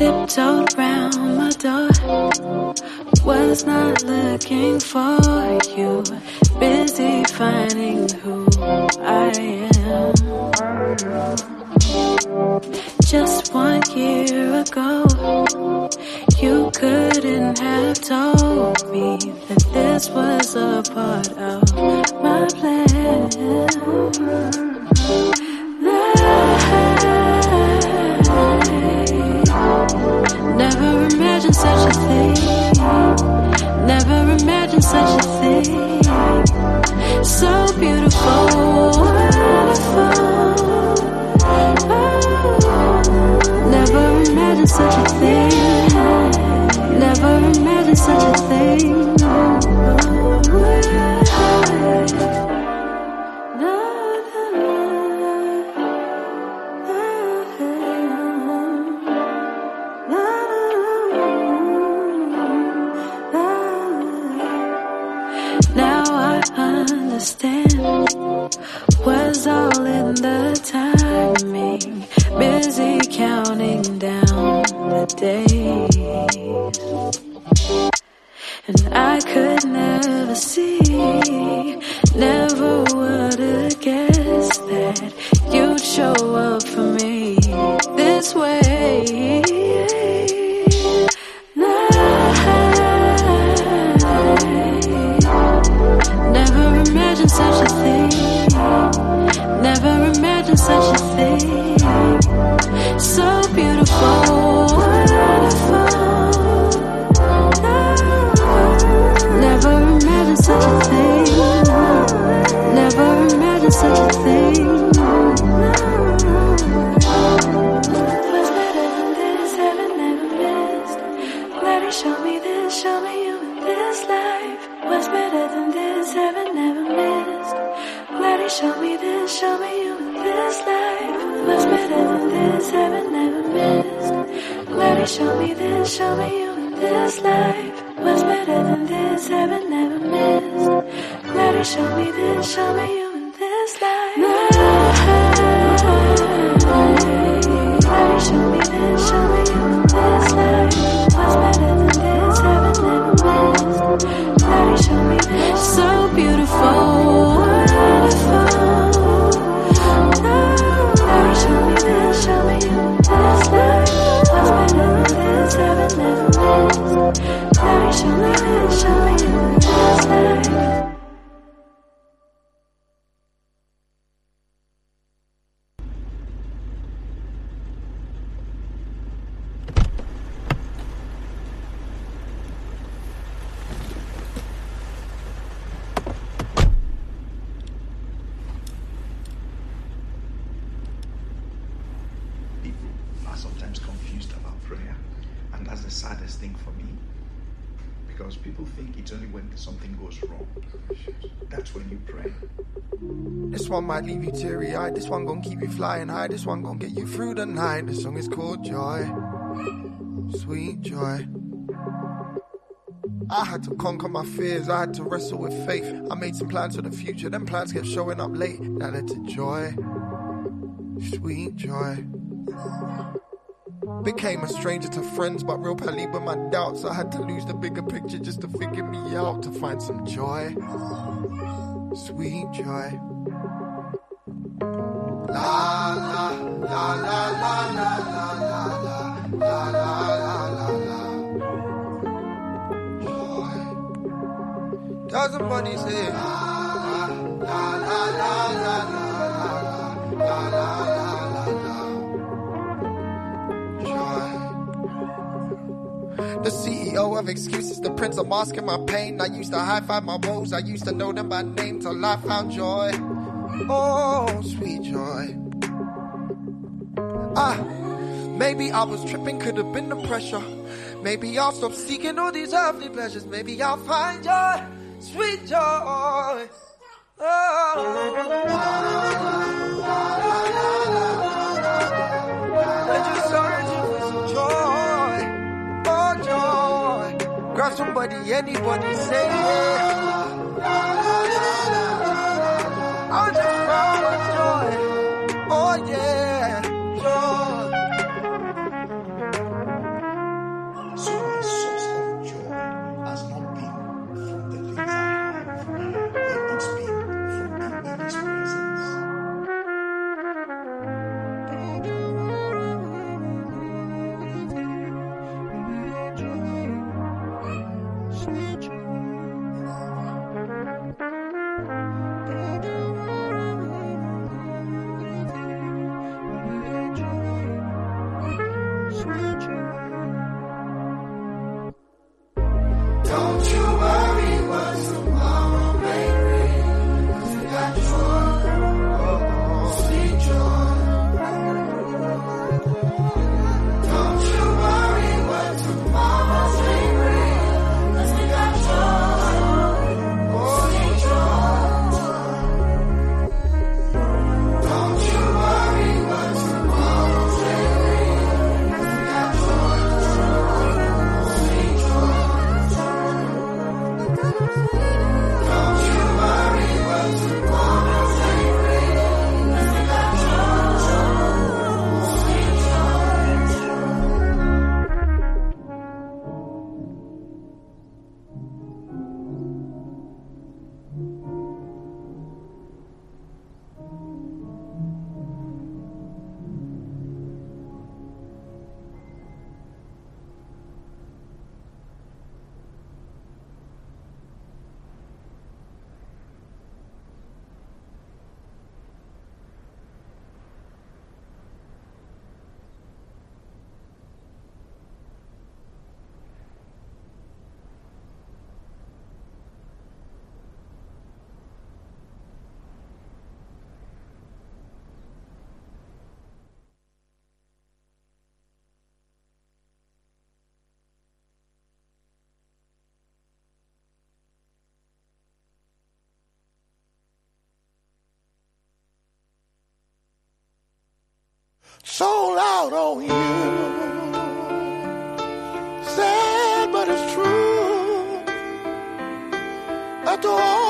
tiptoed around my door. Was not looking for you, busy finding who I am. Just one year ago, you couldn't have told me that this was a part of my plan. Flying high. This one gon' get you through the night. This song is called Joy. Sweet joy. I had to conquer my fears. I had to wrestle with faith. I made some plans for the future. Them plans kept showing up late. That led to joy. Sweet joy. Became a stranger to friends, but real pally with my doubts. I had to lose the bigger picture just to figure me out to find some joy. Sweet joy. Joy. Doesn't money say la la la la la la la la la la la la Joy. The CEO of excuses, the prince of masking my pain. I used to high five my woes, I used to know them by name till I found joy. Oh, sweet joy. Ah, maybe I was tripping, could have been the pressure. Maybe I'll stop seeking all these earthly pleasures. Maybe I'll find joy, sweet joy. Oh. Joy. Oh, joy. Grab somebody, anybody, say it on the phone. sold out oh, on you. Sad, but it's true. After all.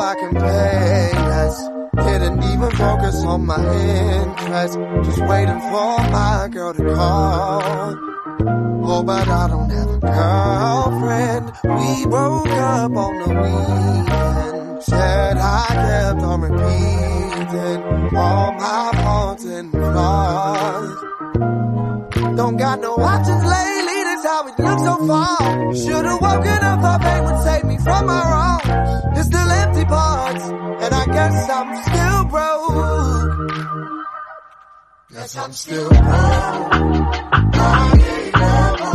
I can pay less. Didn't even focus on my interest. Just waiting for my girl to call. Oh, but I don't have a girlfriend. We broke up on the weekend. Said I kept on repeating all my faults and flaws. Don't got no options lately, that's how it looks so far. Should've woken up, thought pain would save me from my wrongs. There's still empty parts, and I guess I'm still broke. Guess I'm still broke. I It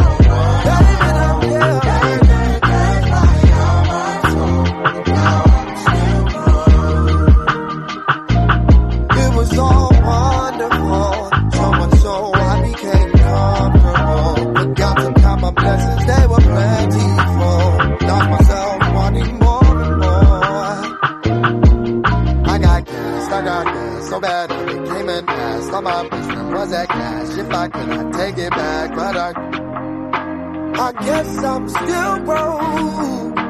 All my business was at cash. If I could, I'd take it back, but I, I guess I'm still broke.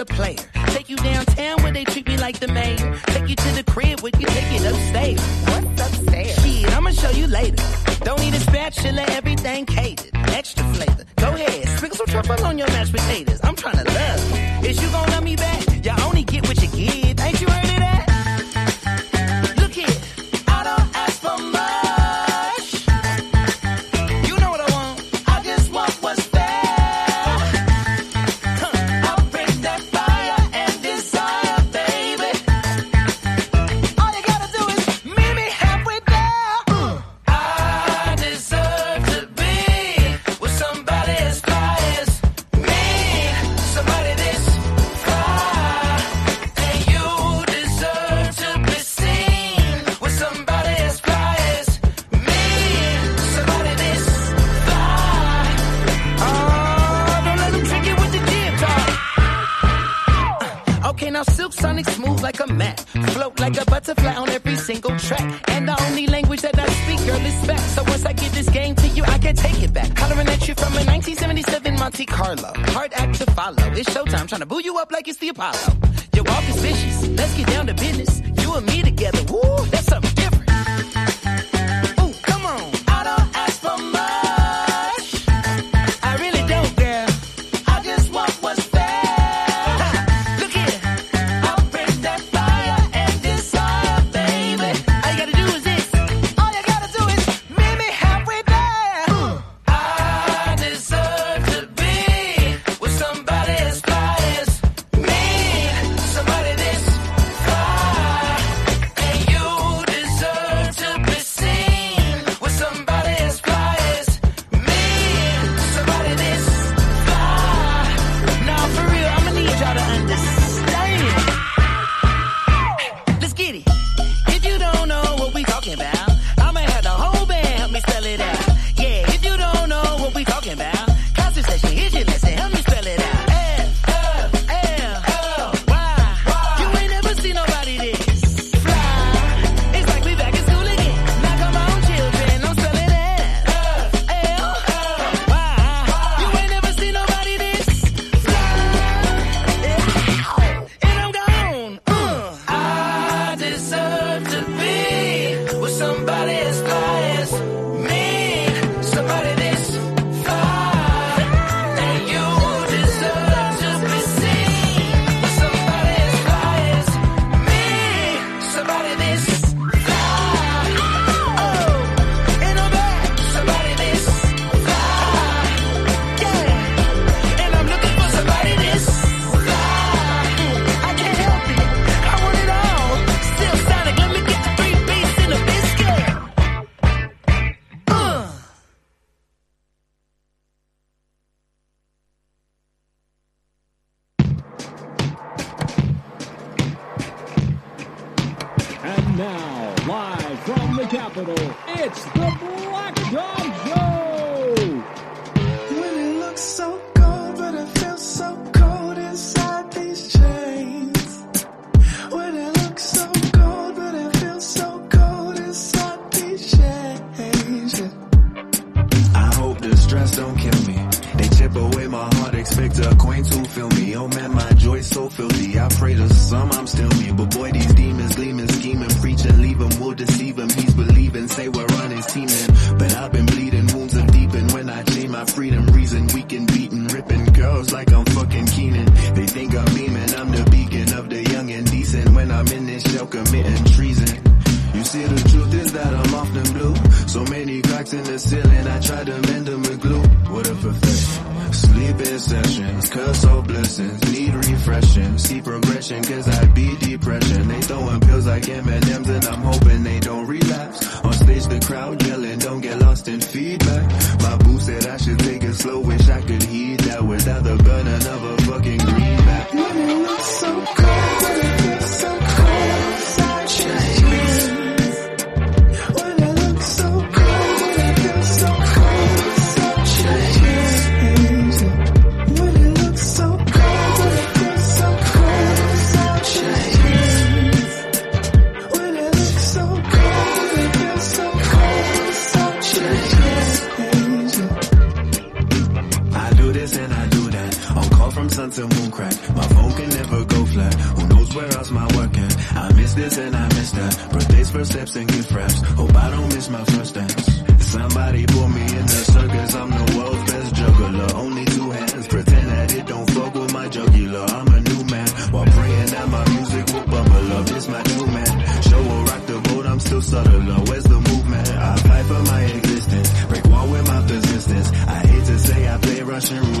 A player? Take you downtown where they treat me like the mayor. Take you to the crib where you take it upstairs. What's upstairs? Shit, I'ma show you later. Don't need a spatula, everything catered. Extra flavor. Go ahead, sprinkle some truffle on your mashed potatoes. I'm trying to love you. Is you gonna tapada. yourself committing treason. You see, the truth is that I'm often blue. So many cracks in the ceiling, I try to mend them with glue. What a perfection. Sleep in sessions, curse all blessings, need refreshing. See progression, cause I be depression. They throwing pills like M&M's and I'm hoping they don't relapse. On stage, the crowd yelling, don't get lost in feedback. My boo said I should take it slow, wish I could heed that without the gun of a and I miss that. Birthdays, first steps, and gift wraps. Hope I don't miss my first dance. Somebody put me in the circus. I'm the world's best juggler. Only two hands. Pretend that it don't fuck with my jugular. I'm a new man. While praying that my music will bubble up. It's my new man. Show will rock the boat. I'm still subtler. Where's the movement? I fight for my existence. Break wall with my persistence. I hate to say I play Russian roulette.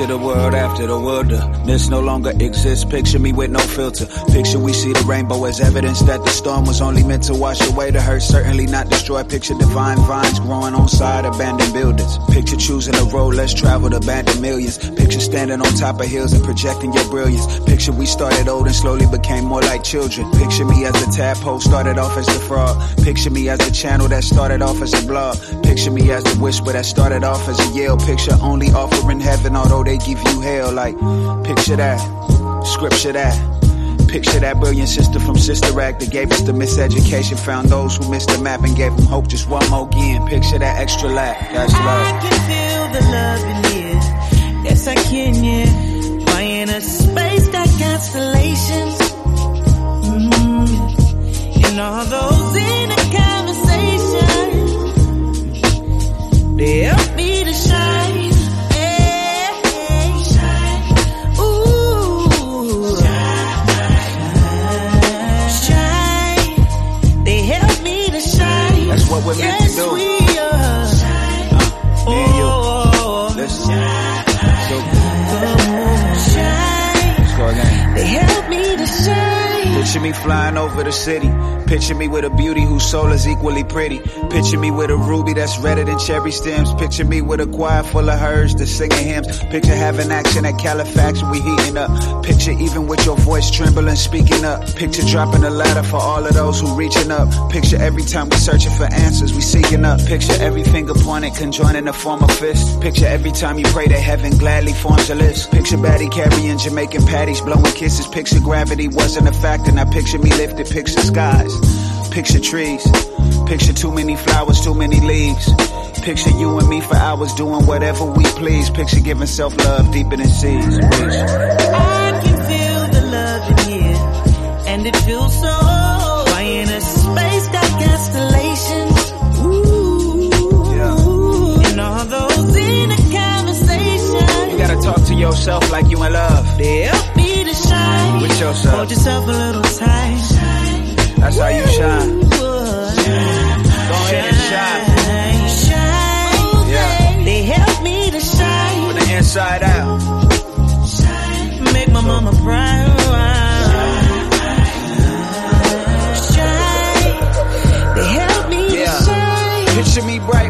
Picture the world after the wilderness uh, no longer exists. Picture me with no filter. Picture we see the rainbow as evidence that the storm was only meant to wash away the hurt, certainly not destroy. Picture divine vines growing on side abandoned buildings. Picture choosing a road less traveled, abandoned millions. Picture standing on top of hills and projecting your brilliance. Picture we started old and slowly became more like children. Picture me as the tadpole started off as the frog. Picture me as the channel that started off as a blog. Picture me as the whisper that started off as a yell. Picture only offering heaven, although they give you hell. Like, picture that, scripture that. Picture that brilliant sister from Sister Act that gave us the miseducation, found those who missed the map and gave them hope just one more again. Picture that extra lap, that's I can feel the love in here. Yes, I can, yeah. Why in a space got constellations? Mm. And all those in a conversation. They help me me flying over the city. Picture me with a beauty whose soul is equally pretty. Picture me with a ruby that's redder than cherry stems. Picture me with a choir full of herds that's singing hymns. Picture having action at Califax when we heating up. Picture even with your voice trembling, speaking up. Picture dropping a ladder for all of those who reaching up. Picture every time we searching for answers, we seeking up. Picture every finger pointed, conjoining to form of fist. Picture every time you pray to heaven gladly forms a list. Picture Batty carrying Jamaican patties, blowing kisses. Picture gravity wasn't a factor. Now picture me lifted, picture skies. Picture trees. Picture too many flowers, too many leaves. Picture you and me for hours doing whatever we please. Picture giving self love deeper than seas. I can feel the love in here, and it feels so. Why in a space got constellations? Ooh, Yeah. and all those in a conversation. You gotta talk to yourself like you in love. Help me to shine. With yourself. Hold yourself a little tight. That's how you shine. Go ahead and shine. shine. Yeah. They help me to shine. From the inside out. Make my mama proud. Shine. They help me Yeah. to shine. Picture me bright,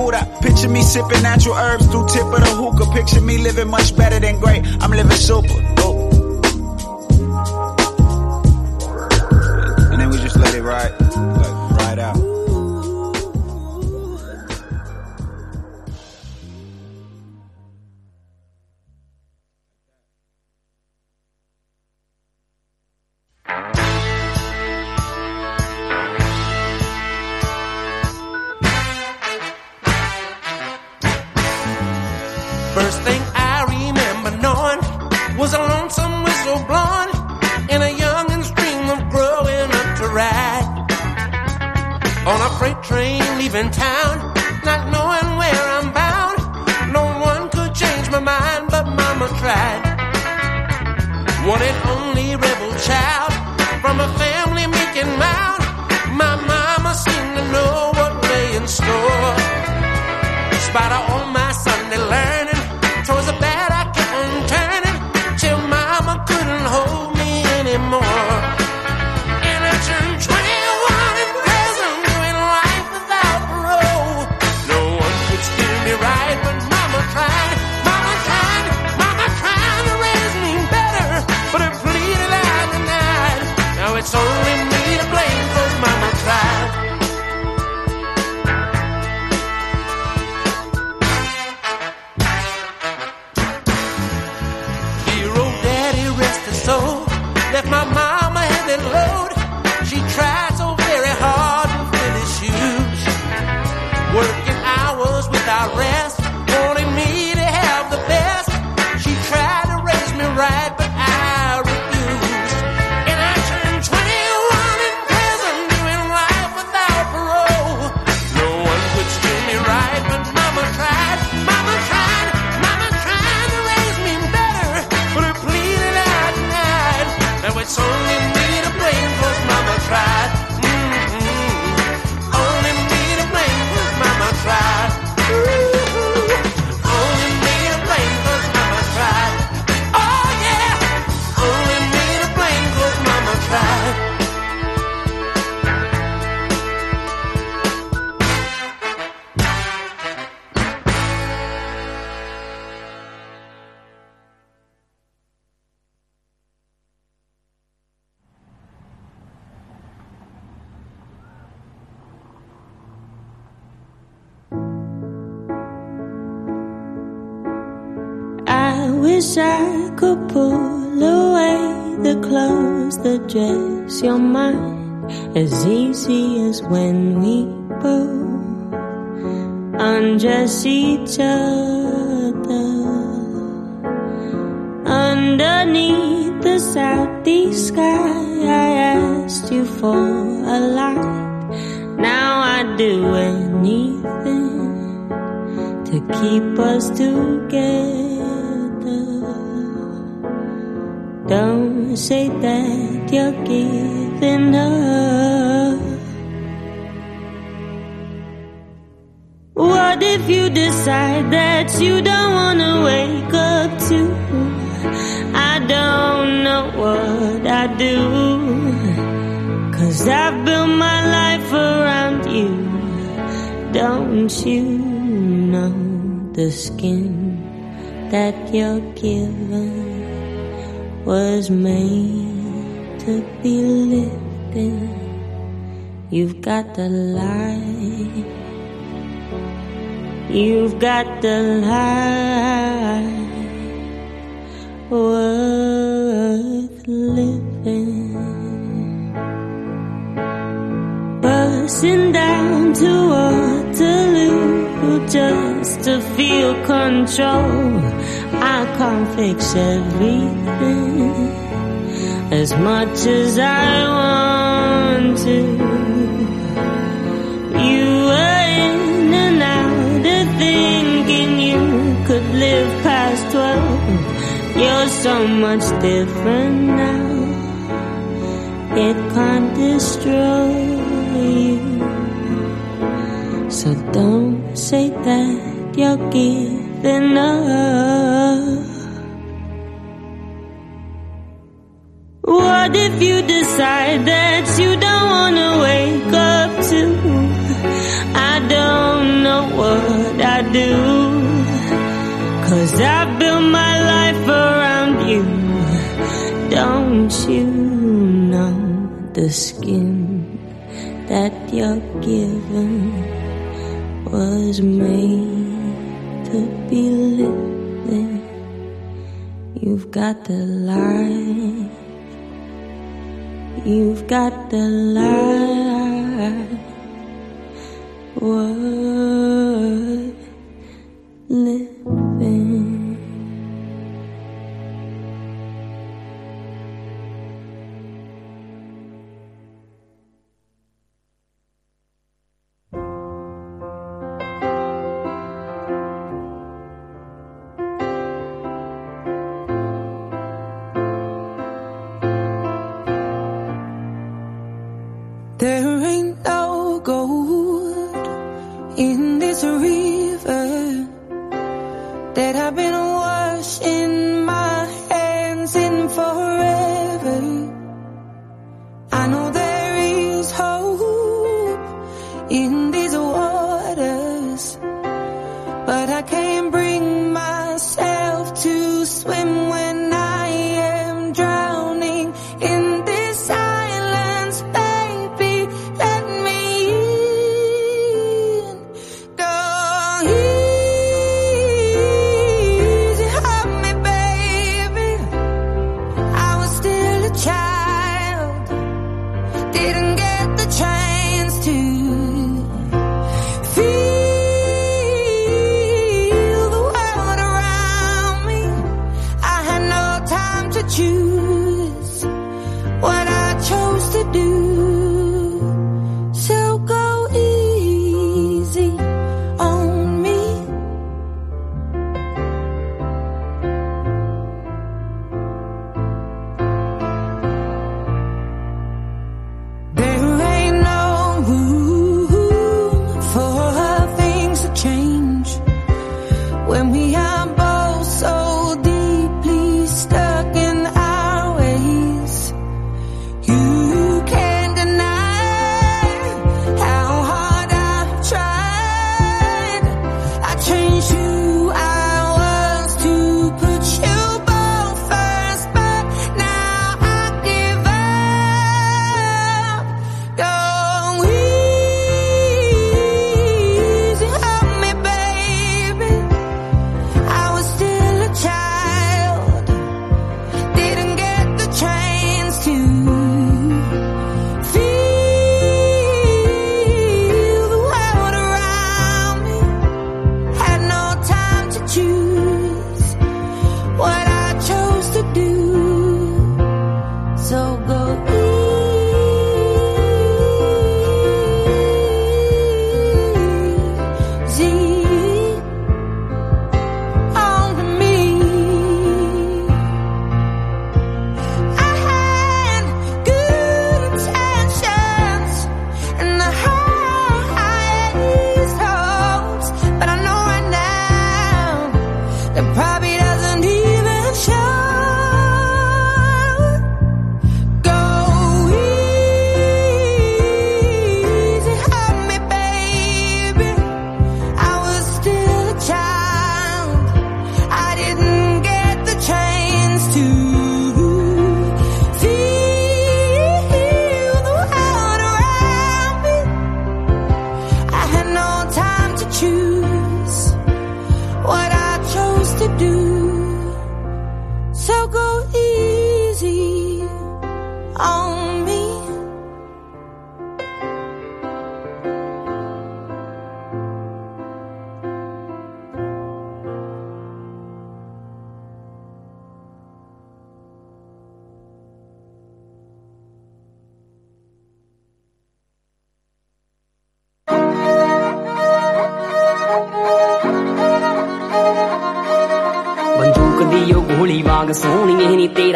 Picture me sipping natural herbs through tip of the hookah. Picture me living much better than great. I'm living super. And then we just let it ride leaving town, got the light. You've got the life worth living. Bursting down to Waterloo just to feel control. I can't fix everything as much as I want to. Live past 12. You're so much different now. It can't destroy you. So don't say that you're giving up. What if you decide that you don't wanna wake I built my life around you. Don't you know the skin that you're given was made to be living? You've got the life. You've got the light worth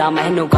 I'm a no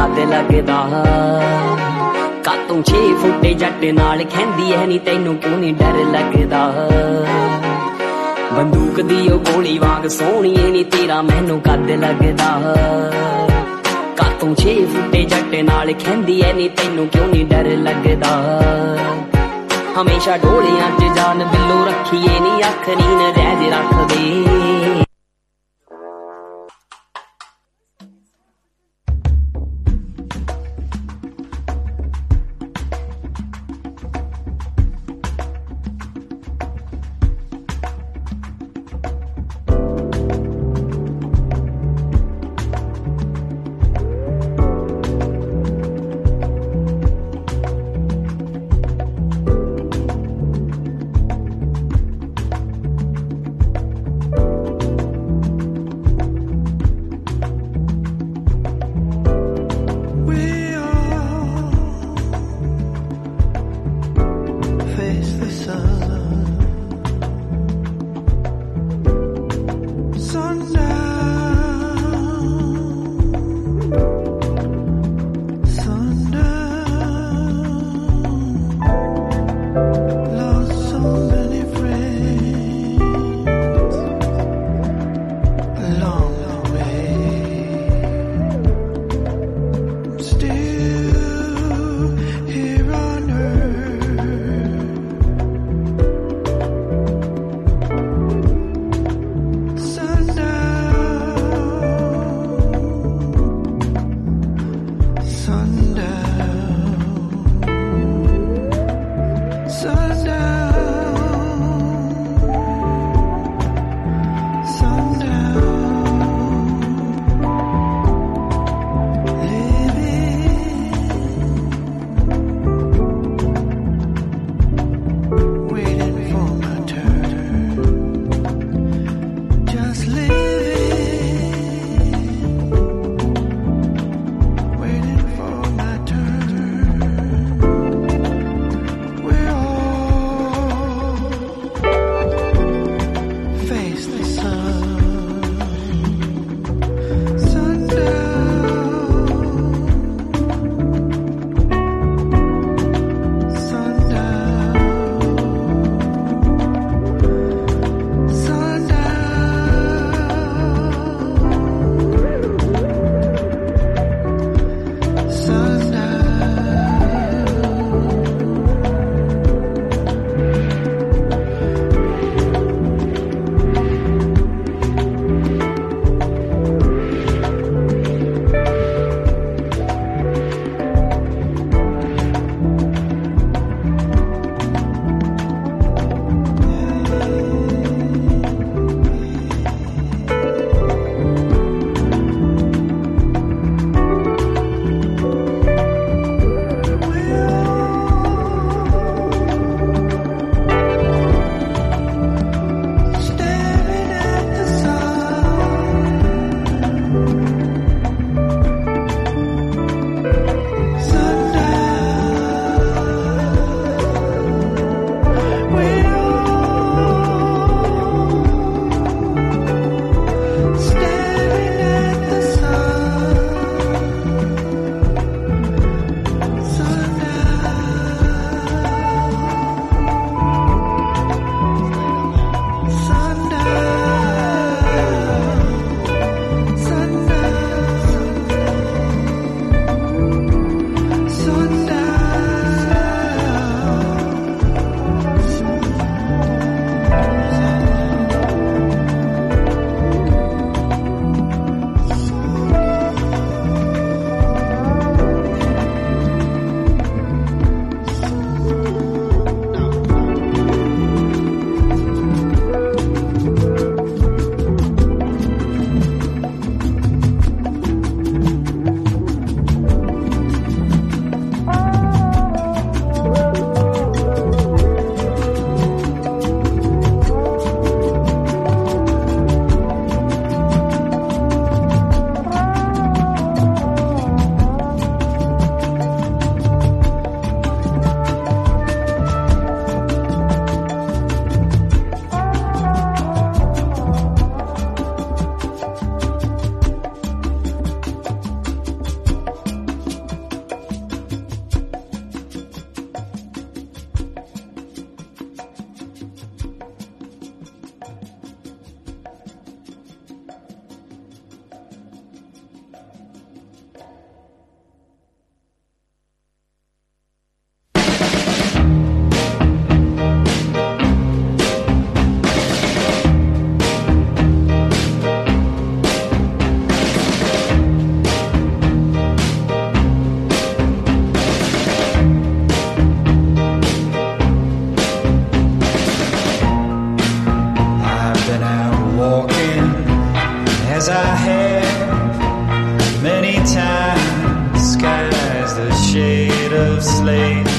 a shade of slate.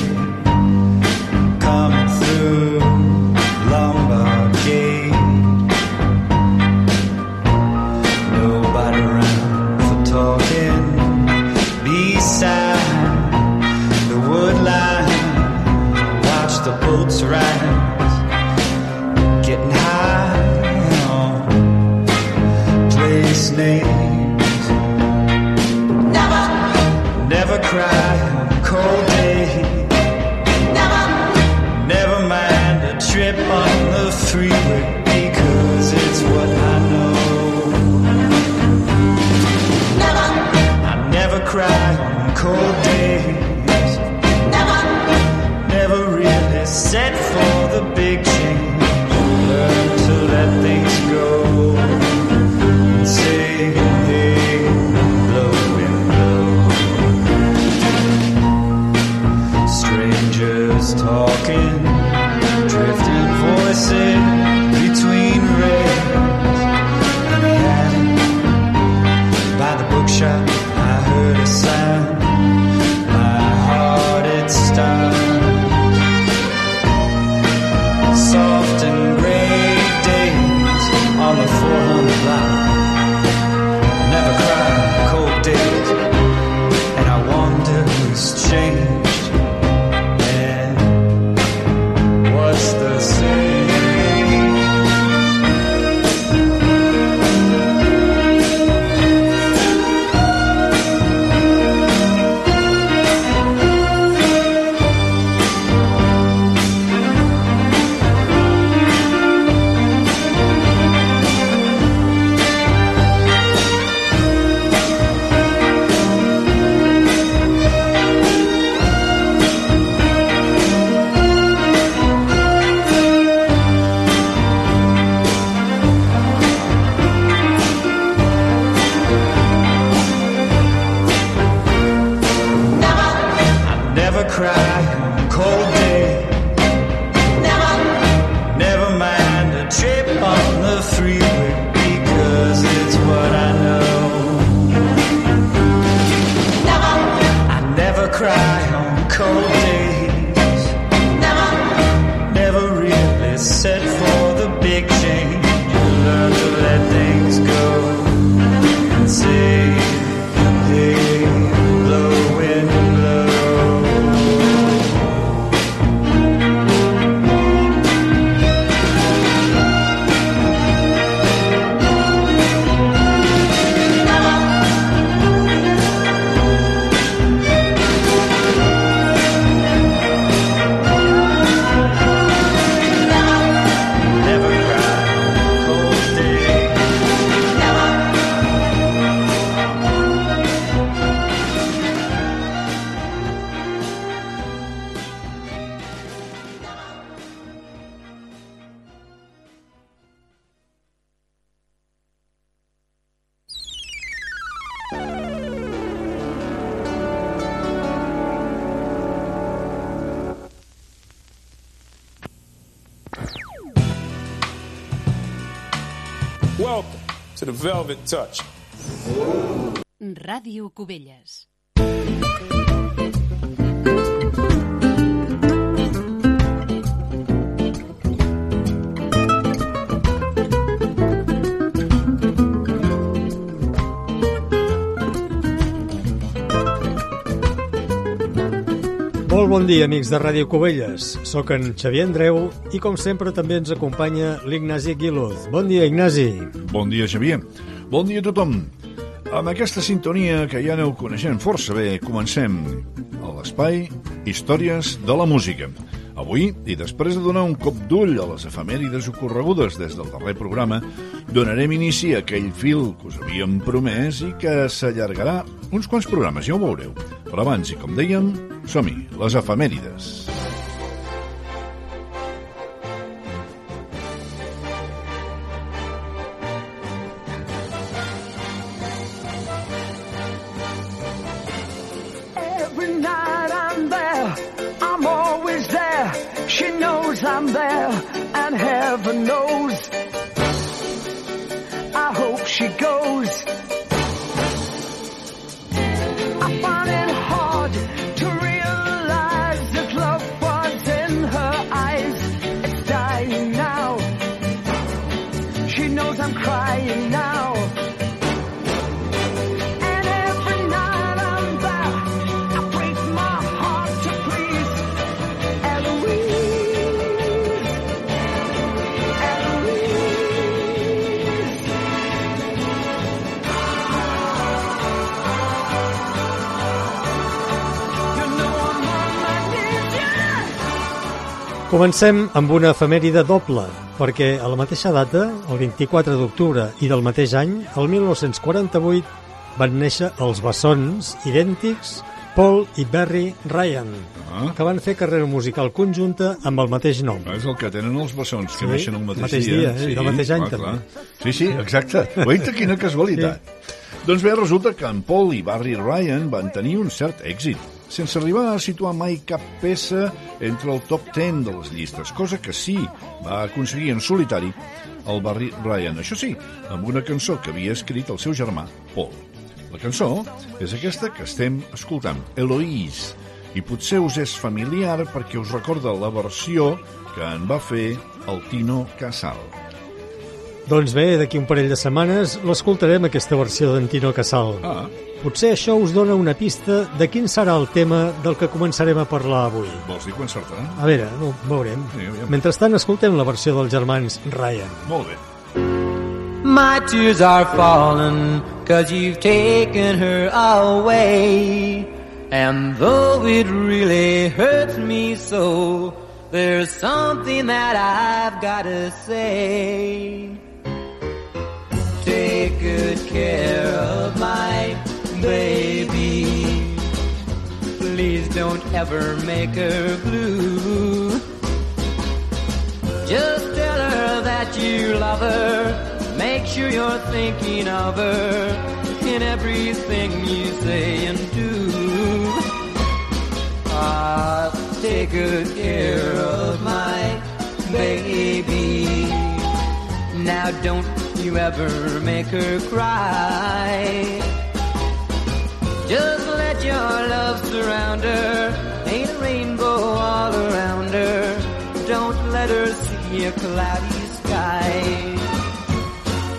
Velvet Touch. Ràdio Cubelles. dia, amics de Ràdio Cubelles. Soc en Xavier Andreu i, com sempre, també ens acompanya l'Ignasi Guiluz. Bon dia, Ignasi. Bon dia, Xavier. Bon dia a tothom. Amb aquesta sintonia que ja aneu coneixent força bé, comencem a l'espai Històries de la Música. Música Avui, i després de donar un cop d'ull a les efemèrides ocorregudes des del darrer programa, donarem inici a aquell fil que us havíem promès i que s'allargarà uns quants programes, ja ho veureu. Però abans, i com dèiem, som-hi, les efemèrides. Comencem amb una efemèride doble, perquè a la mateixa data, el 24 d'octubre i del mateix any, el 1948, van néixer els bessons idèntics Paul i Barry Ryan, Ah. que van fer carrera musical conjunta amb el mateix nom. És el que tenen els bessons, que Sí, neixen el mateix, mateix dia, eh, i del mateix any, clar, també. clar. Sí, sí, exacte. Oita, quina casualitat. Doncs bé, resulta que en Paul i Barry Ryan van tenir un cert èxit, sense arribar a situar mai cap peça entre el top 10 de les llistes, cosa que sí va aconseguir en solitari el Barry Ryan. Això sí, amb una cançó que havia escrit el seu germà, Paul. La cançó és aquesta que estem escoltant, Eloise, i potser us és familiar perquè us recorda la versió que en va fer el Tino Casal. Doncs bé, d'aquí un parell de setmanes l'escoltarem aquesta versió d'en Tino Casal. Ah. Potser això us dona una pista de quin serà el tema del que començarem a parlar avui. Vols dir quan encertarà? A veure, no, veurem. Sí, aviam. Mentrestant, escoltem la versió dels germans Ryan. Molt bé. My tears are falling cause you've taken her away. And though it really hurts me so, there's something that I've gotta say. Take good care of my baby. Please don't ever make her blue. Just tell her that you love her. Make sure you're thinking of her in everything you say and do. Ah, take good care of my baby. Now don't you ever make her cry. Just let your love surround her. Ain't a rainbow all around her. Don't let her see a cloudy sky.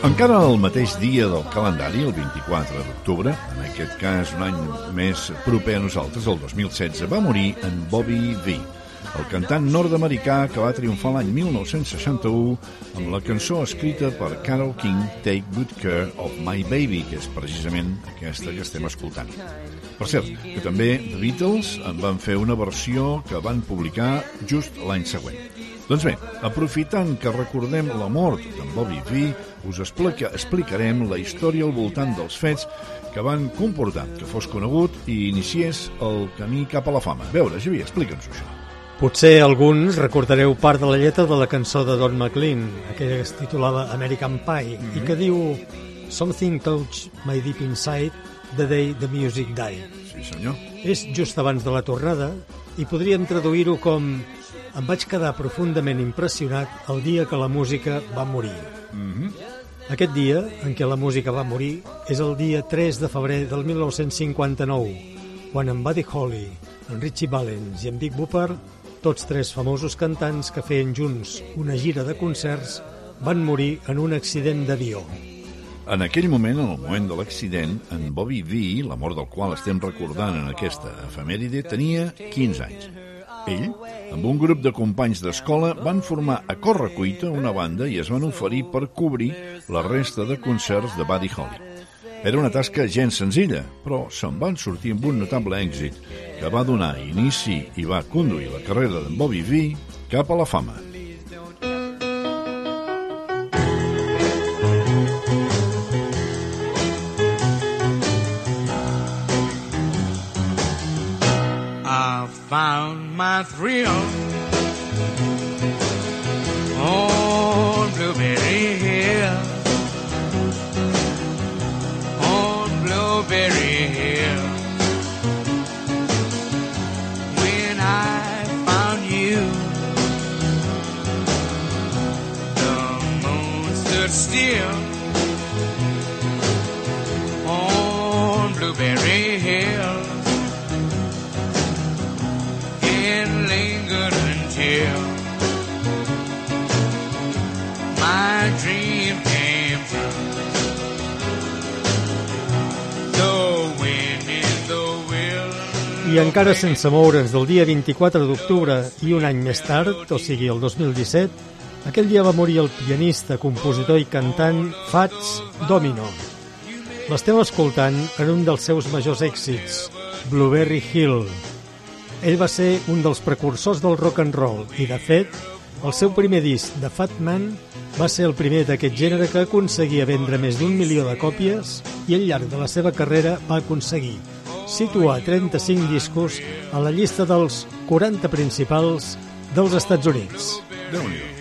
Encara el mateix dia del calendari, el 24 d'octubre, en aquest cas un any més proper a nosaltres, el 2016, va morir en Bobby V, el cantant nord-americà que va triomfar l'any 1961 amb la cançó escrita per Carole King, Take Good Care of My Baby, que és precisament aquesta que estem escoltant. Per cert, que també The Beatles en van fer una versió que van publicar just l'any següent. Doncs bé, aprofitant que recordem la mort d'en Bobby V, us explica, explicarem la història al voltant dels fets que van comportar que fos conegut i iniciés el camí cap a la fama. A veure, Javier, explica'ns això. Potser alguns recordareu part de la lletra de la cançó de Don McLean, aquella que es titulava American Pie, i que diu Something touched my deep inside the day the music died. Sí, senyor. És just abans de la tornada i podríem traduir-ho com em vaig quedar profundament impressionat el dia que la música va morir. Mm -hmm. Aquest dia en què la música va morir és el dia 3 de febrer del 1959, quan en Buddy Holly, en Richie Valens i en Big Booper, tots tres famosos cantants que feien junts una gira de concerts, van morir en un accident d'avió. En aquell moment, en el moment de l'accident, en Bobby V, la mort del qual estem recordant en aquesta efemèride, tenia 15 anys. Ell, amb un grup de companys d'escola, van formar a correcuita una banda i es van oferir per cobrir la resta de concerts de Buddy Holly. Era una tasca gens senzilla, però se'n van sortir amb un notable èxit que va donar inici i va conduir la carrera d'en Bobby V cap a la fama. I found my thrill on I encara sense moure's del dia 24 d'octubre i un any més tard, o sigui el 2017, aquell dia va morir el pianista, compositor i cantant Fats Domino. L'estem escoltant en un dels seus majors èxits, Blueberry Hill. Ell va ser un dels precursors del rock and roll i, de fet, el seu primer disc, The Fat Man, va ser el primer d'aquest gènere que aconseguia vendre més d'un milió de còpies i al llarg de la seva carrera va aconseguir situar 35 discos a la llista dels 40 principals dels Estats Units. déu nhi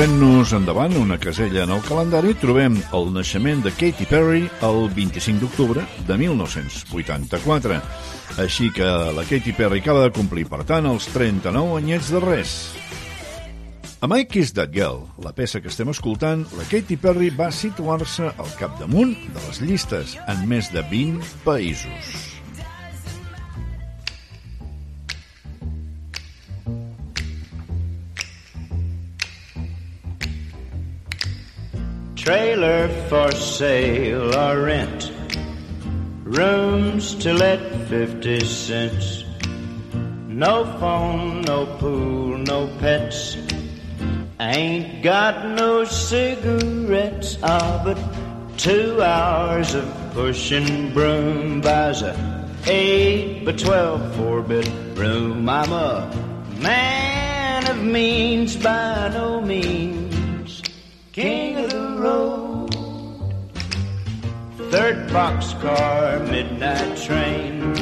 Movent-nos endavant una casella en el calendari, trobem el naixement de Katy Perry el 25 d'octubre de 1984. Així que la Katy Perry acaba de complir, per tant, els 39 anyets de res. A My Kiss That Girl, la peça que estem escoltant, la Katy Perry va situar-se al capdamunt de les llistes en més de 20 països. Trailer for sale or rent. Rooms to let 50 cents. No phone, no pool, no pets. Ain't got no cigarettes. Ah, but two hours of pushing broom buys a eight by twelve four bedroom. I'm a man of means by no means. King of the road. Third boxcar, midnight train.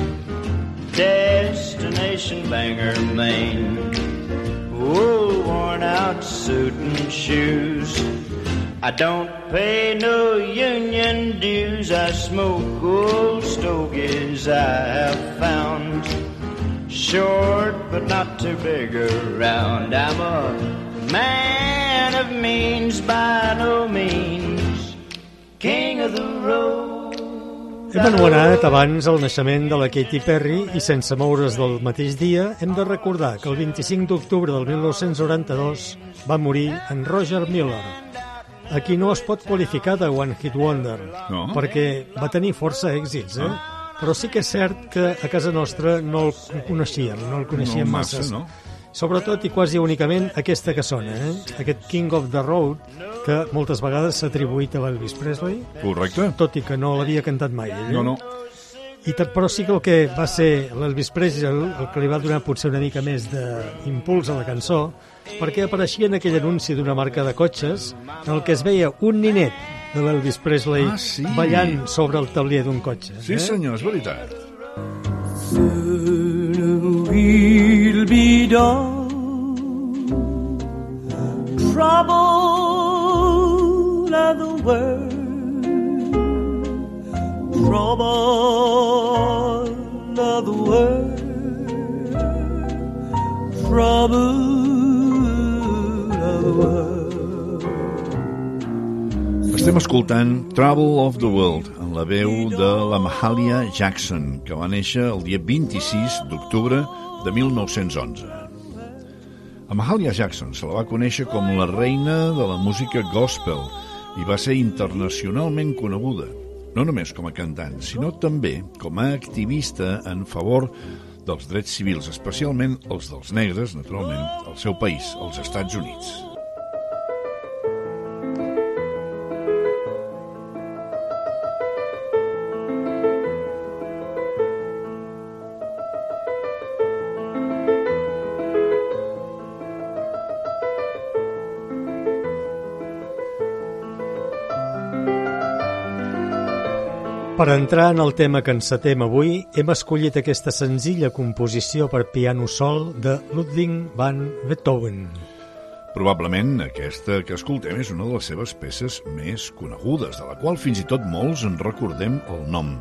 Destination Bangor, Maine. Wool worn out suit and shoes. I don't pay no union dues. I smoke old stogies I have found. Short but not too big around. I'm a man of means by no means. King of the road. Hem anomenat abans el naixement de la Katy Perry i sense moure's del mateix dia hem de recordar que el 25 d'octubre del 1992 va morir en Roger Miller, a qui no es pot qualificar de One Hit Wonder, No. perquè va tenir força èxits, eh? Però sí que és cert que a casa nostra no el coneixíem, no el coneixíem No massa, masses. no? Sobretot i quasi únicament aquesta que sona, eh? aquest King of the Road, que moltes vegades s'ha atribuït a l'Elvis Presley, Correcte. tot i que no l'havia cantat mai. Ell. No, no. I ta- però sí que el que va ser l'Elvis Presley el, el que li va donar potser una mica més d'impuls a la cançó perquè apareixia en aquell anunci d'una marca de cotxes en el que es veia un ninet de l'Elvis Presley Ah, sí. ballant sobre el tablier d'un cotxe. Sí, eh? senyor, és veritat. Be done. Trouble of the world. Trouble of the world. Trouble of the world. Estem escoltant Trouble of the World en la veu de la Mahalia Jackson, que va néixer el dia 26 d'octubre de 1911. A Mahalia Jackson se la va conèixer com la reina de la música gospel i va ser internacionalment coneguda, no només com a cantant, sinó també com a activista en favor dels drets civils, especialment els dels negres, naturalment, al seu país, als Estats Units. Per entrar en el tema que encetem avui, hem escollit aquesta senzilla composició per piano sol de Ludwig van Beethoven. Probablement aquesta que escoltem és una de les seves peces més conegudes, de la qual fins i tot molts en recordem el nom,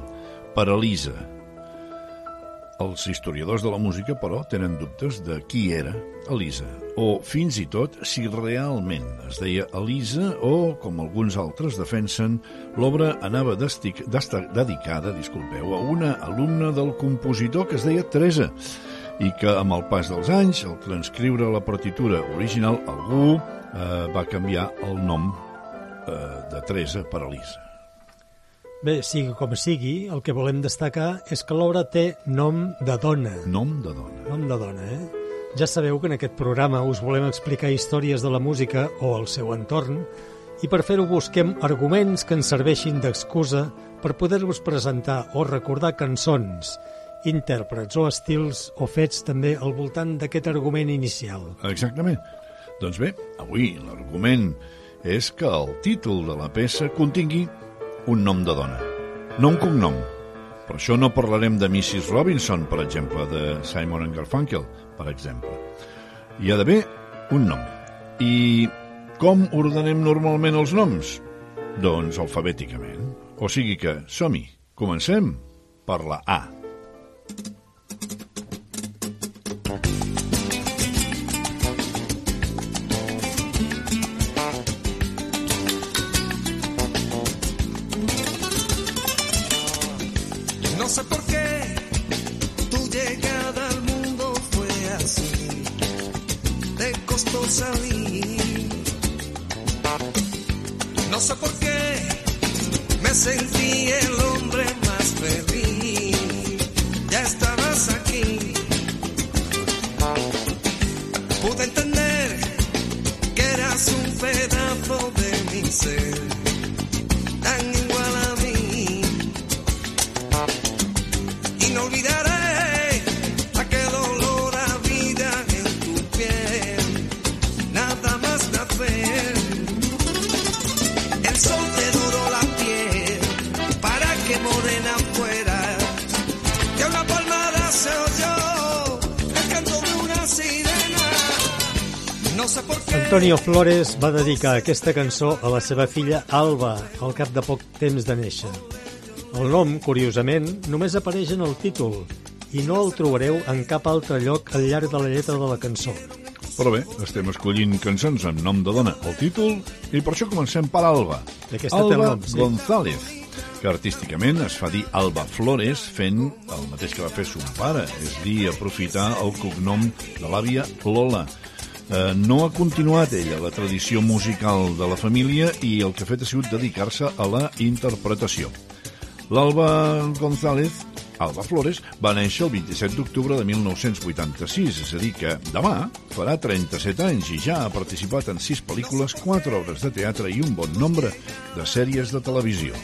Paralisa. Els historiadors de la música, però, tenen dubtes de qui era Elisa, o fins i tot si realment es deia Elisa o, com alguns altres defensen, l'obra anava destic, desta, dedicada disculpeu, a una alumna del compositor que es deia Teresa i que amb el pas dels anys, al transcriure la partitura original, algú eh, va canviar el nom eh, de Teresa per Elisa. Bé, sigui com sigui, el que volem destacar és que l'obra té nom de dona. Nom de dona. Nom de dona, eh? Ja sabeu que en aquest programa us volem explicar històries de la música o el seu entorn i per fer-ho busquem arguments que ens serveixin d'excusa per poder-vos presentar o recordar cançons, intèrprets o estils o fets també al voltant d'aquest argument inicial. Exactament. Doncs bé, avui l'argument és que el títol de la peça contingui un nom de dona, no un cognom. Per això no parlarem de Mrs. Robinson, per exemple, de Simon Garfunkel, per exemple. Hi ha d'haver un nom. I com ordenem normalment els noms? Doncs alfabèticament. O sigui que, som-hi, comencem per la A. No Flores va dedicar aquesta cançó a la seva filla Alba al cap de poc temps de néixer. El nom, curiosament, només apareix en el títol i no el trobareu en cap altre lloc al llarg de la lletra de la cançó. Però bé, estem escollint cançons amb nom de dona al títol i per això comencem per Alba. Aquesta Alba nom, sí. González, que artísticament es fa dir Alba Flores fent el mateix que va fer son pare, és dir, aprofitar el cognom de l'àvia Lola. Eh, no ha continuat ella la tradició musical de la família i el que ha fet ha sigut dedicar-se a la interpretació. L'Alba González, Alba Flores, va néixer el 27 d'octubre de 1986, és a dir que demà farà 37 anys i ja ha participat en 6 pel·lícules, 4 obres de teatre i un bon nombre de sèries de televisió.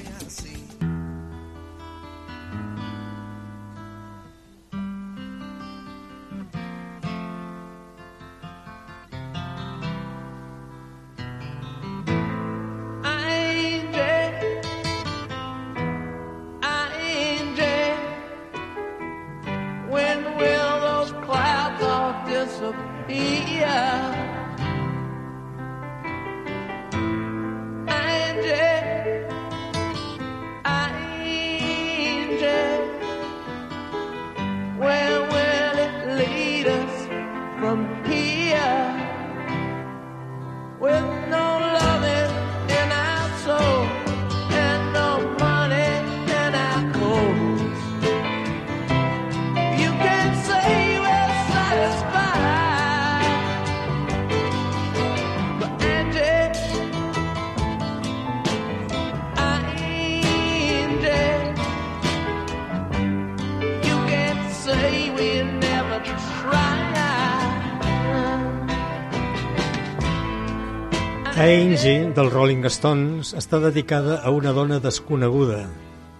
Angie, del Rolling Stones, està dedicada a una dona desconeguda,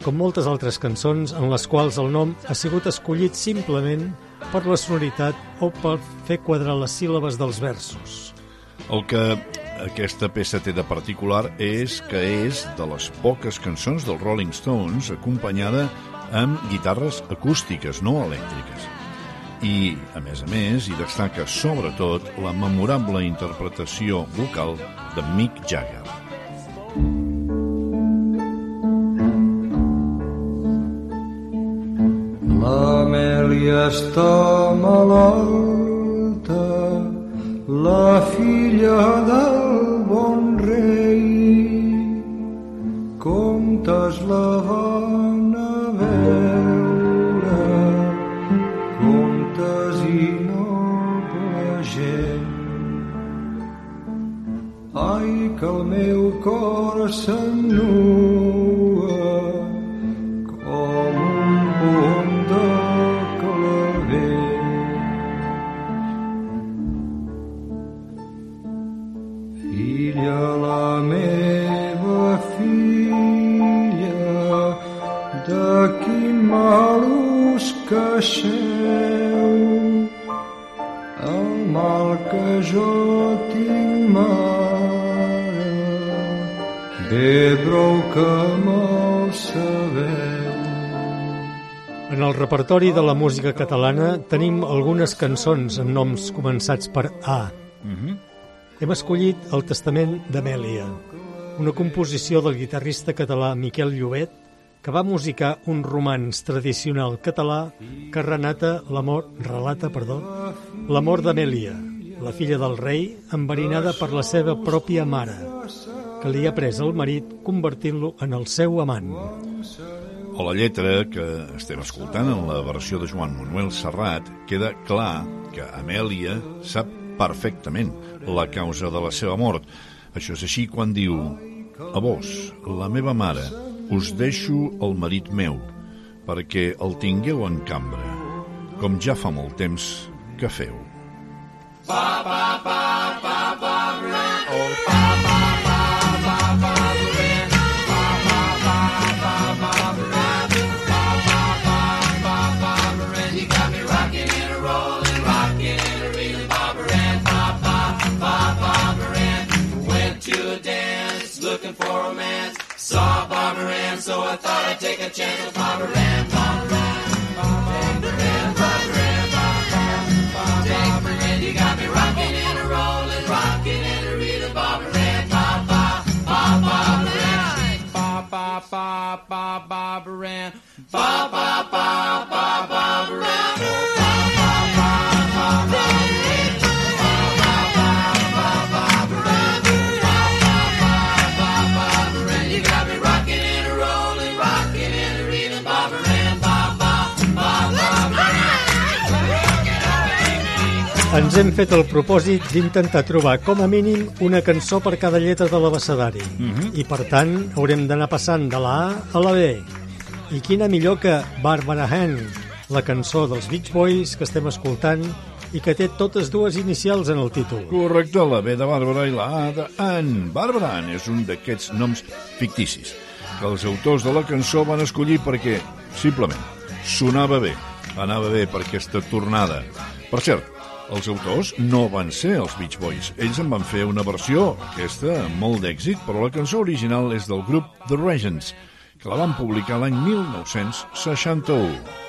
com moltes altres cançons en les quals el nom ha sigut escollit simplement per la sonoritat o per fer quadrar les síl·labes dels versos. El que aquesta peça té de particular és que és de les poques cançons dels Rolling Stones acompanyada amb guitarres acústiques, no elèctriques. I, a més a més, hi destaca sobretot la memorable interpretació vocal de Mick Jagger. L'Amèlia està malalta, la filla del bon rei. Comptes la van a que el meu cor s'ennua com un pom de claver. Filla, la meva filla, de quin malús queixeu, el mal que jo tinc mare, prou que me'l sabeu. En el repertori de la música catalana tenim algunes cançons amb noms començats per A. Mhm. Hem escollit El testament d'Amèlia, una composició del guitarrista català Miquel Llobet que va musicar un romanç tradicional català que renata l'amor, relata, perdó, l'amor d'Amèlia, la filla del rei, enverinada per la seva pròpia mare, que li ha pres el marit convertint-lo en el seu amant. A la lletra que estem escoltant en la versió de Joan Manuel Serrat queda clar que Amèlia sap perfectament la causa de la seva mort. Això és així quan diu A vos, la meva mare, us deixo el marit meu perquè el tingueu en cambra, com ja fa molt temps que feu. You Saw Barbara Ann, so I thought I'd take a chance with Barbara Ann, Barbara Ann, Barbara Ann, Barbara Ann, Barbara Ann. You got me rocking and a rolling, rocking and a reeling, Barbara Ann, Bob, Bob, Bob, Barbara Ann. Bob, Bob, Bob, Bob, Barbara Ann. Bob, Bob, Bob, Bob, Barbara Ann. Ens hem fet el propòsit d'intentar trobar com a mínim una cançó per cada lletra de l'abecedari. I per tant haurem d'anar passant de la A a la B. I quina millor que Barbara Ann, la cançó dels Beach Boys que estem escoltant i que té totes dues inicials en el títol. Correcte, la B de Bàrbara i la A de Ann. Bàrbara Ann és un d'aquests noms ficticis que els autors de la cançó van escollir perquè, simplement, sonava bé, anava bé per aquesta tornada. Per cert, els autors no van ser els Beach Boys. Ells en van fer una versió, aquesta, amb molt d'èxit, però la cançó original és del grup The Regents, que la van publicar l'any 1961.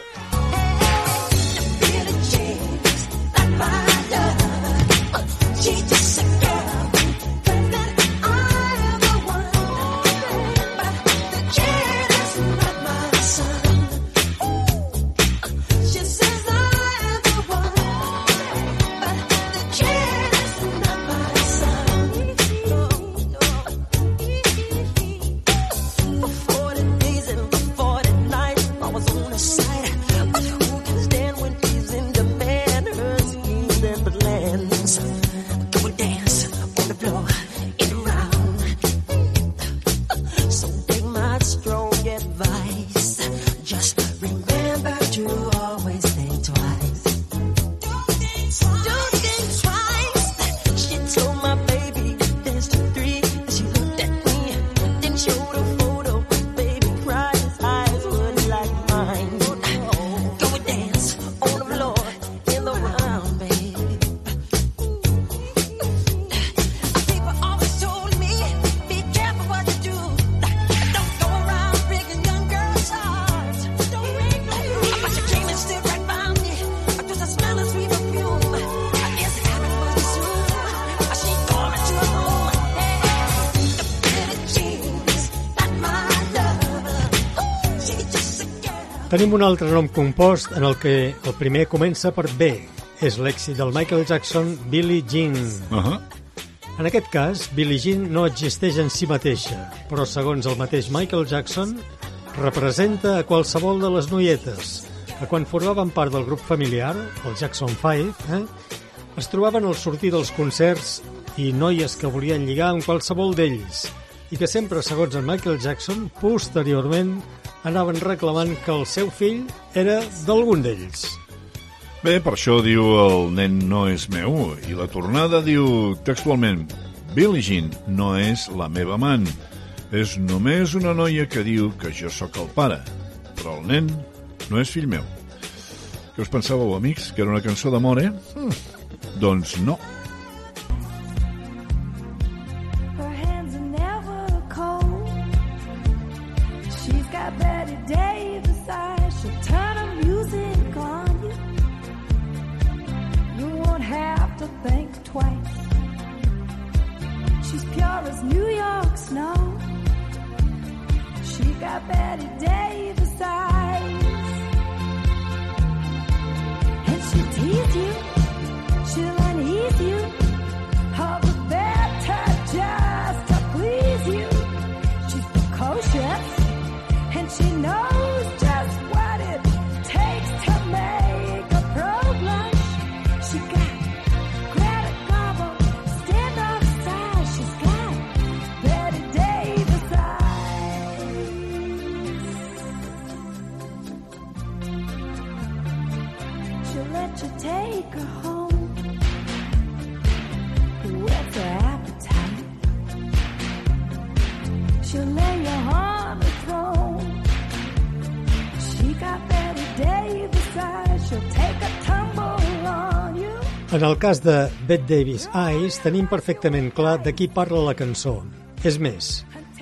Tenim un altre nom compost en el que el primer comença per B. És l'èxit del Michael Jackson, Billie Jean. Uh -huh. En aquest cas, Billie Jean no existeix en si mateixa, però segons el mateix Michael Jackson, representa a qualsevol de les noietes que quan formaven part del grup familiar, el Jackson 5, eh, es trobaven al sortir dels concerts i noies que volien lligar amb qualsevol d'ells i que sempre, segons en Michael Jackson, posteriorment anaven reclamant que el seu fill era d'algun d'ells. Bé, per això diu el nen no és meu i la tornada diu textualment Billie Jean no és la meva amant. És només una noia que diu que jo sóc el pare, però el nen no és fill meu. Què us pensàveu, amics, que era una cançó d'amor, eh? Mm. Doncs no. En el cas de Bette Davis Eyes tenim perfectament clar de qui parla la cançó. És més,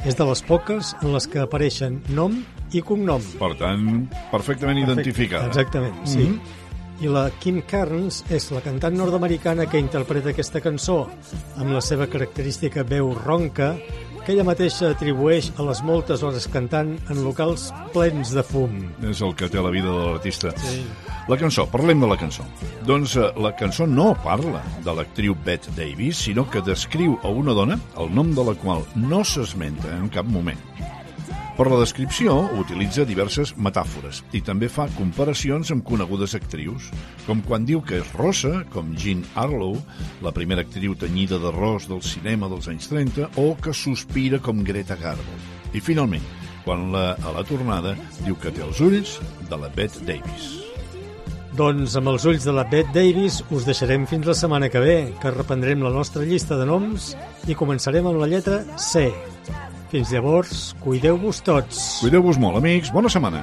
és de les poques en les que apareixen nom i cognom. Per tant, perfectament identificada. Exactament, sí. Mm -hmm. I la Kim Carnes és la cantant nord-americana que interpreta aquesta cançó, amb la seva característica veu ronca, que ella mateixa atribueix a les moltes hores cantant en locals plens de fum. És el que té la vida de l'artista. Sí. La cançó, parlem de la cançó. Doncs eh, la cançó no parla de l'actriu Bette Davis, sinó que descriu a una dona el nom de la qual no s'esmenta en cap moment. Per la descripció utilitza diverses metàfores i també fa comparacions amb conegudes actrius, com quan diu que és rossa, com Jean Harlow, la primera actriu tenyida de ros del cinema dels anys 30, o que sospira com Greta Garbo. I finalment, quan la, a la tornada diu que té els ulls de la Bette Davis. Doncs amb els ulls de la Bette Davis us deixarem fins la setmana que ve, que reprendrem la nostra llista de noms i començarem amb la lletra C. Fins llavors, cuideu-vos tots. Cuideu-vos molt, amics. Bona setmana.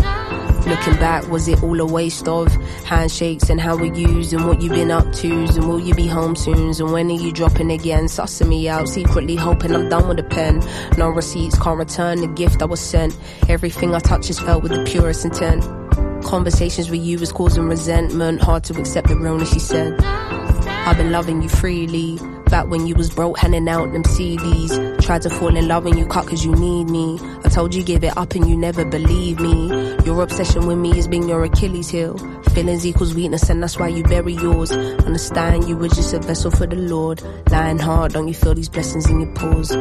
Look Looking back, was it all a waste of handshakes and how we used and what you've been up to? And will you be home soon? And when are you dropping again? Sussing me out, secretly hoping I'm done with the pen. No receipts, can't return the gift I was sent. Everything I touch is felt with the purest intent. Conversations with you was causing resentment. Hard to accept the realness, she said. I've been loving you freely. Back when you was broke, handing out them CDs. Tried to fall in love when you cut cause you need me. I told you give it up and you never believe me. Your obsession with me has been your Achilles heel. Feelings equals weakness and that's why you bury yours. Understand you were just a vessel for the Lord. Lying hard, don't you feel these blessings in your pores?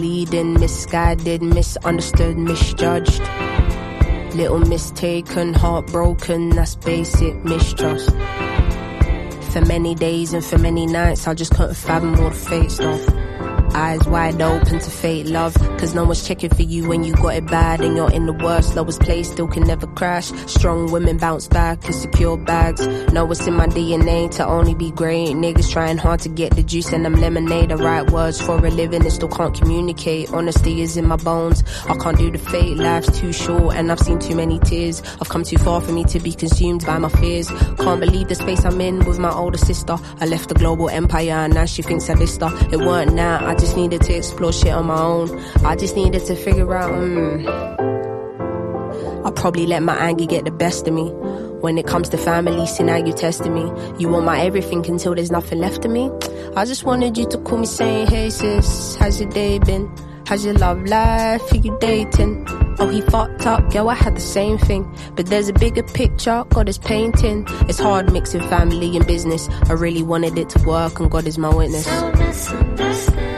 Misleading, misguided, misunderstood, misjudged. Little mistaken, heartbroken, that's basic mistrust. For many days and for many nights, I just couldn't fathom all the fate stuff. Eyes wide open to fate love, cause no one's checking for you when you got it bad and you're in the worst, lowest place, still can never crash. Strong women bounce back secure bags. Know it's in my DNA to only be great. Niggas trying hard to get the juice and them lemonade. The right words for a living and still can't communicate. Honesty is in my bones. I can't do the fate, life's too short and I've seen too many tears. I've come too far for me to be consumed by my fears. Can't believe the space I'm in with my older sister. I left the global empire and now she thinks I dissed her. It weren't now, I just needed to explore shit on my own. I just needed to figure out, mm, I probably let my anger get the best of me. When it comes to family, see now you testing me. You want my everything until there's nothing left of me. I just wanted you to call me saying, hey sis, how's your day been? How's your love life? Who you dating? Oh, he fucked up, yo, I had the same thing. But there's a bigger picture, God is painting. It's hard mixing family and business. I really wanted it to work, and God is my witness. So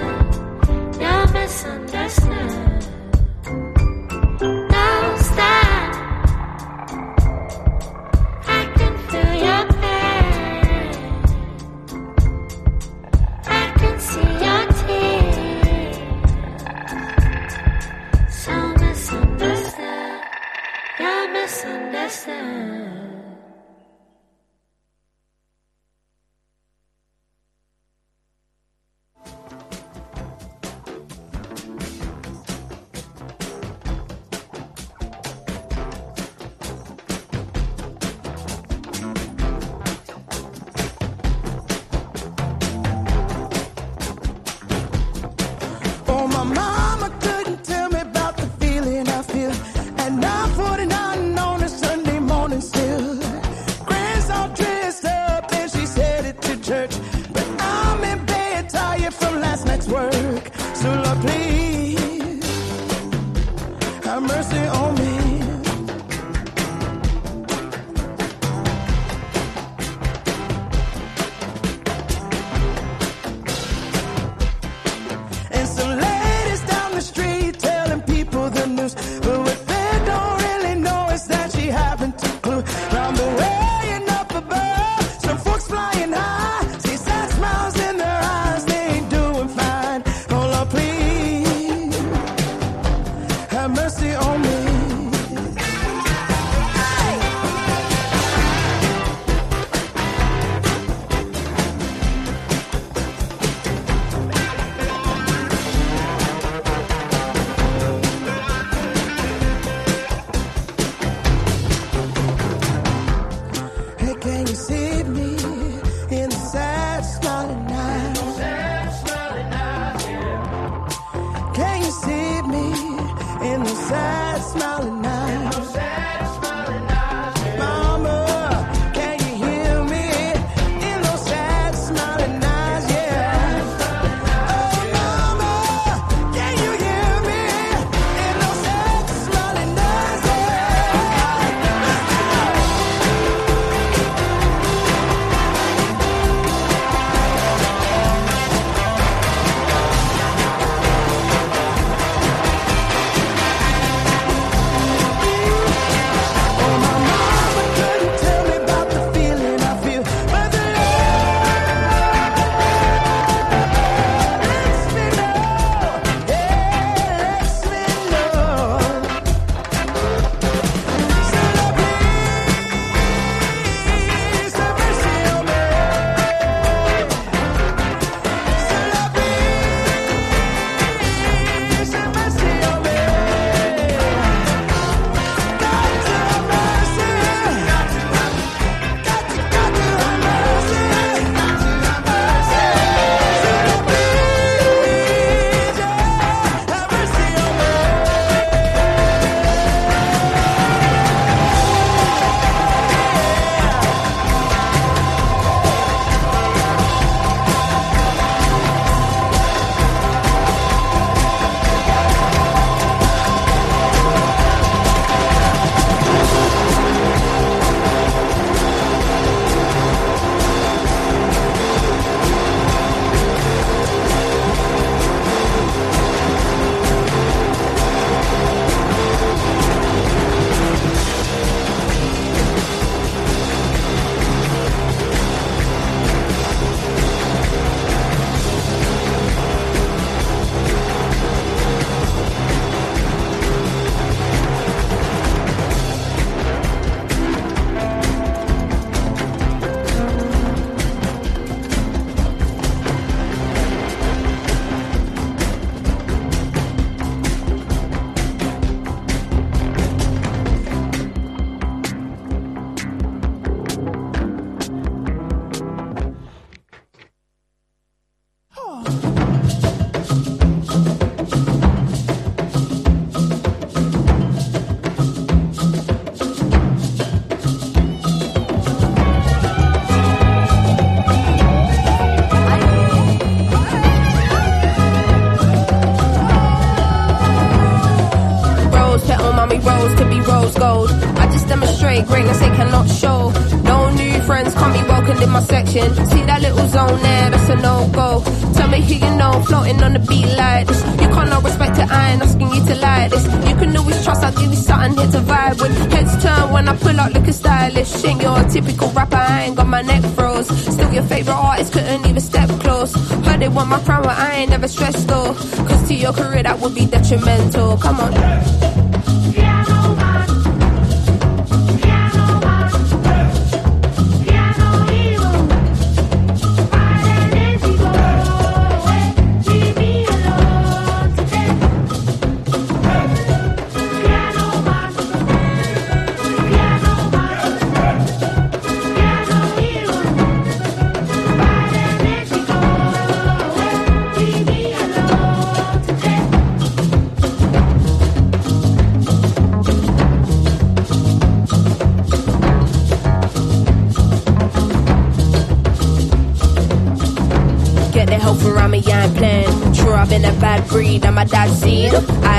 demonstrate greatness they cannot show. No new friends can't be welcomed in my section. See that little zone there, that's a no go. Tell me who you know, floating on the beat like this. You can't not respect it, I ain't asking you to like this. You can always trust, I'll give you something here to vibe with. Heads turn when I pull out looking stylish. Ain't your typical rapper, I ain't got my neck froze. Still your favorite artist, couldn't even step close. Heard they want my crown, but I ain't never stressed though. Cause to your career that would be detrimental. Come on.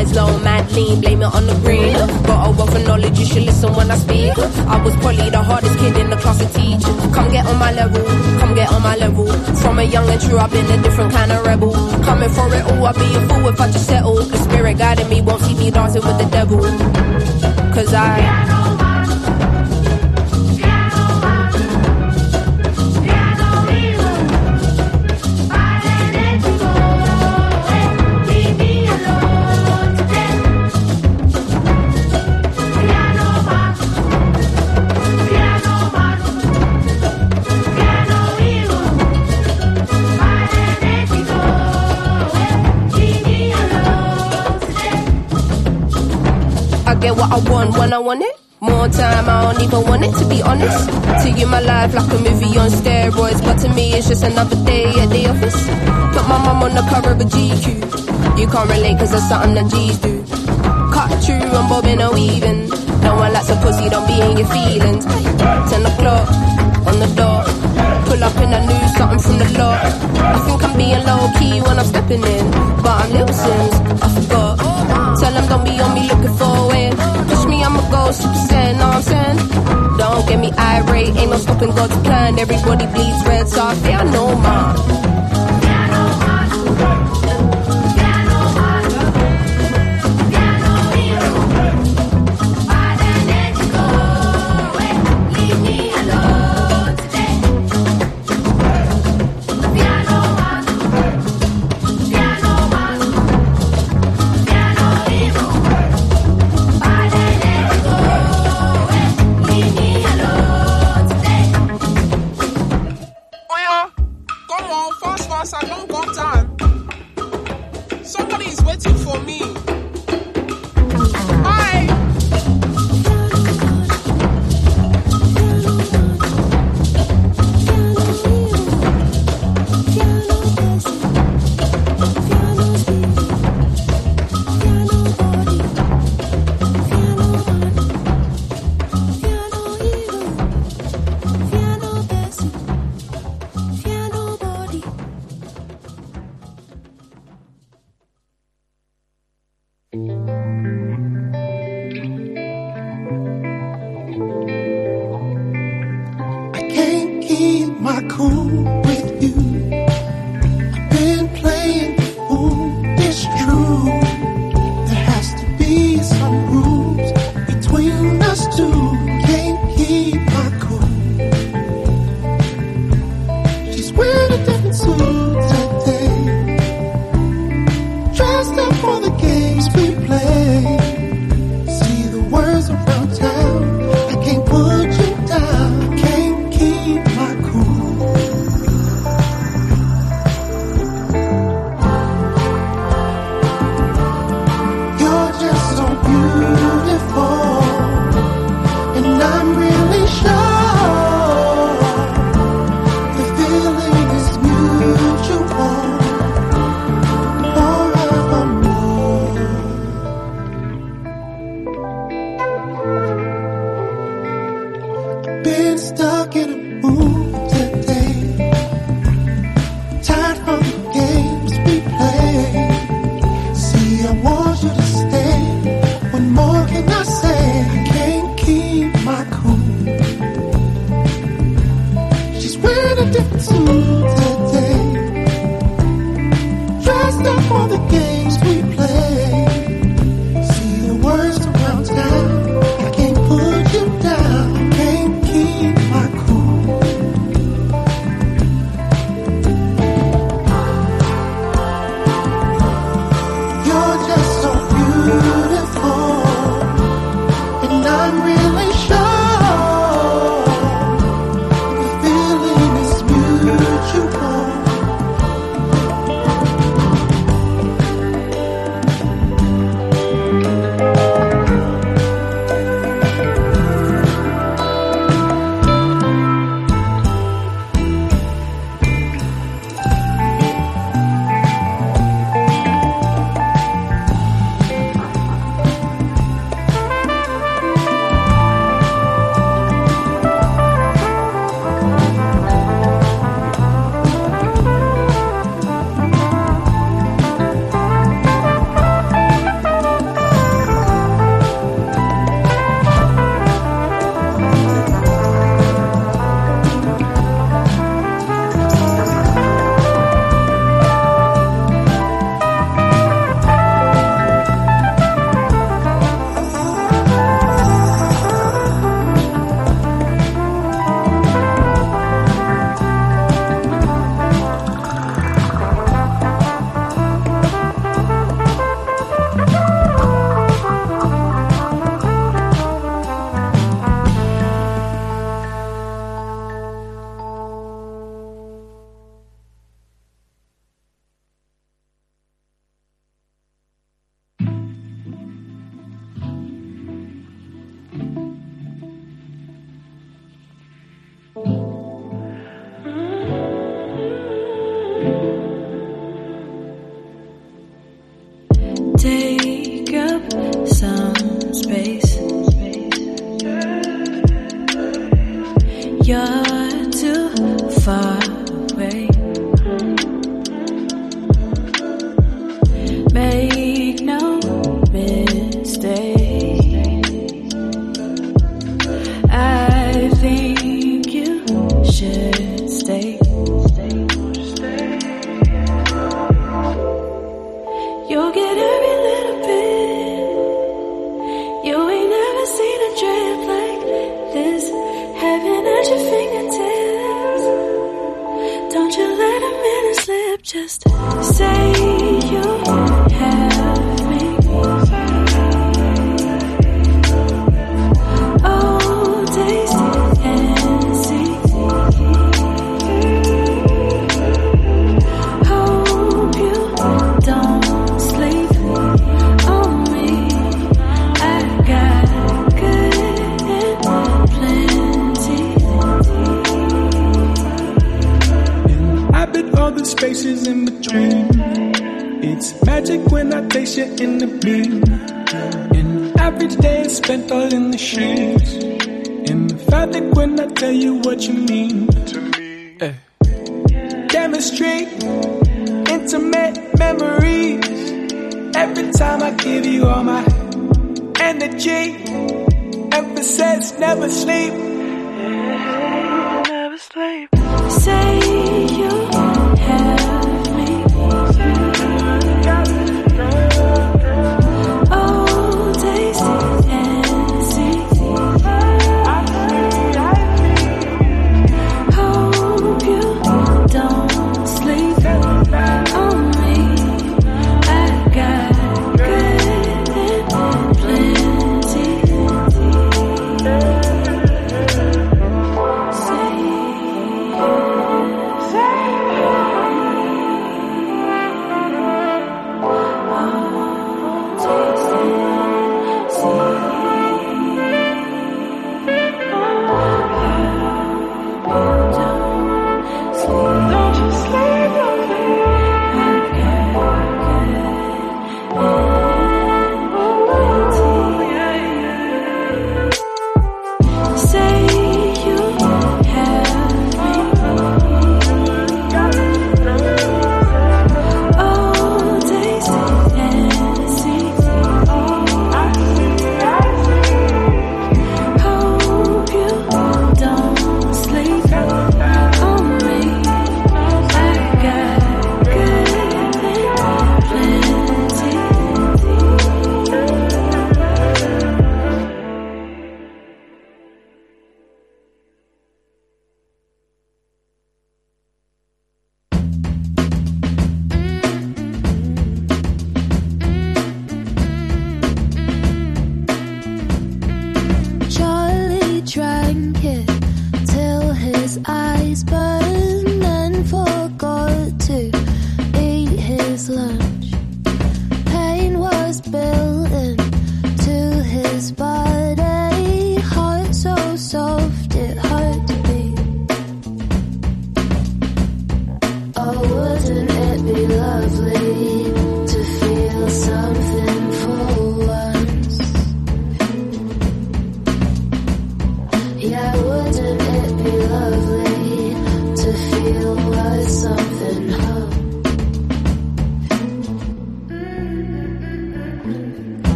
Eyes low, mad lean, blame it on the green. Got a wealth of knowledge, you should listen when I speak. I was probably the hardest kid in the class to teach. Come get on my level, come get on my level. From a young and true, I've been a different kind of rebel. Coming for it all, I'd be a fool if I just settle. The spirit guiding me won't see me dancing with the devil. Cause I. what I want when I want it. More time, I don't even want it to be honest. To you, my life like a movie on steroids, but to me, it's just another day at the office. Put my mum on the cover of a GQ. You can't relate cause that's something that G's do. Cut through, I'm bobbing or weaving. No one likes a pussy, don't be in your feelings. 10 o'clock on the dot. Pull up in a new something from the lot. I think I'm being low key when I'm stepping in. But I'm little sins, I forgot. Tell them don't be on me looking for win. Push me, I'ma go super saiyan, know what I'm saying? Don't get me irate, ain't no stopping God's plan. Everybody bleeds red, so I say I know.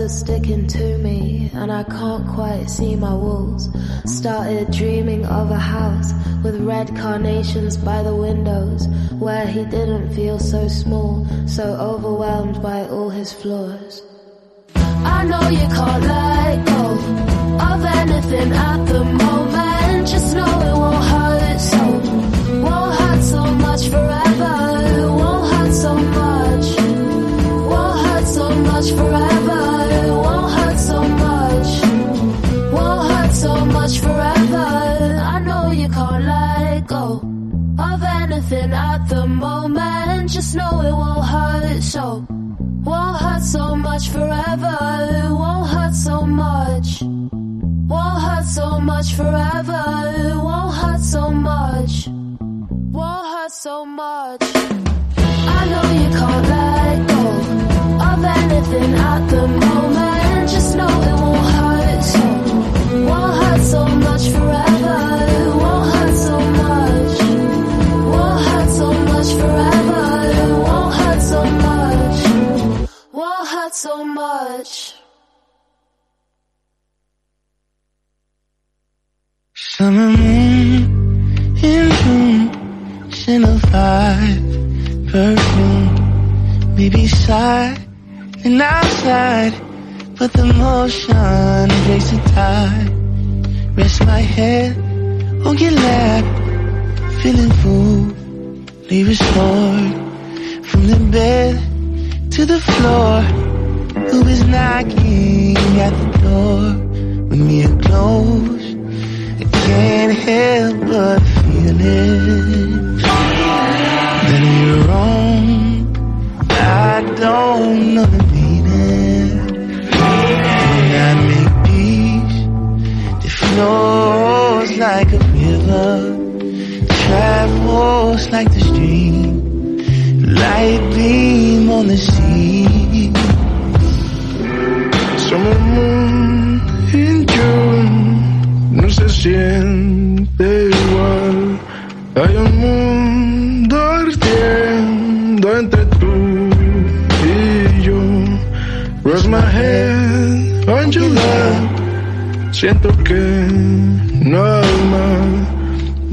are sticking to me, and I can't quite see my walls. Started dreaming of a house with red carnations by the windows, where he didn't feel so small, so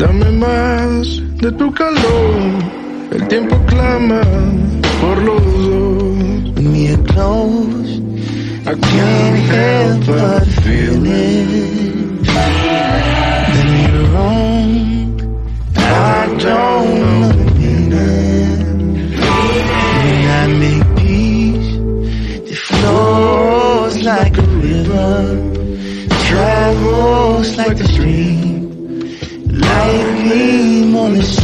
Dame más de tu calor, el tiempo clama por los dos. Me are close, I can't help but feel it. Then you're wrong, I don't know. the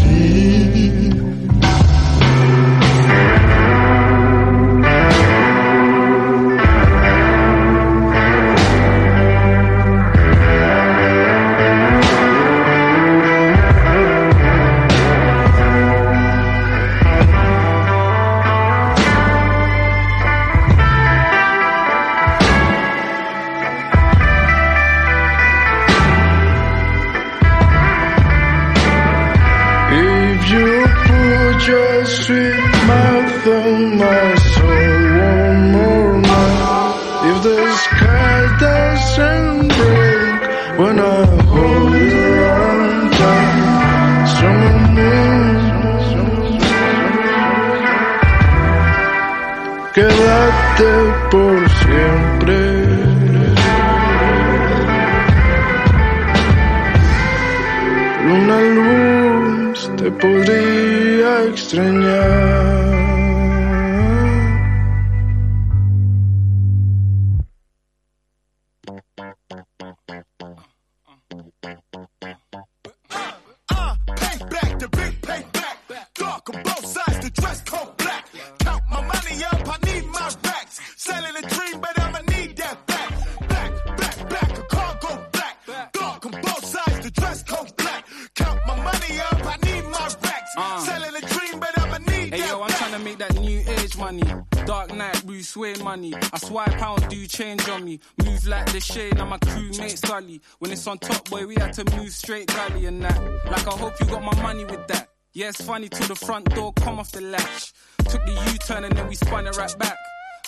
Like I hope you got my money with that. Yeah, it's funny till the front door come off the latch. Took the U-turn and then we spun it right back.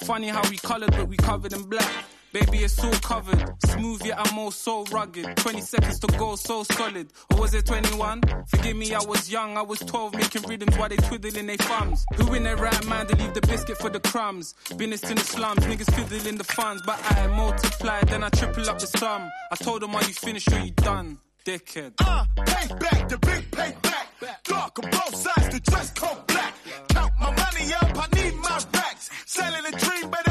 Funny how we colored, but we covered in black. Baby, it's all covered. Smooth, yet I'm all so rugged. 20 seconds to go, so solid. Or was it 21? Forgive me, I was young. I was 12, making rhythms while they twiddling their thumbs. Who in their right mind to leave the biscuit for the crumbs? Business in the slums, niggas fiddling the funds. But I multiply, then I triple up the sum. I told them, are you finished or you done? Dickhead. Uh, payback, the big payback. Dark on both sides, the dress code black. Count my money up, I need my racks. Selling a dream, but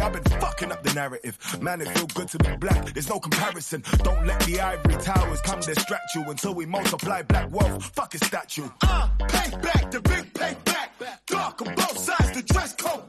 I've been fucking up the narrative. Man, it feel good to be black. There's no comparison. Don't let the ivory towers come distract you until we multiply black wealth. Fuck a statue. Uh, payback, the big payback. Dark on both sides, the dress code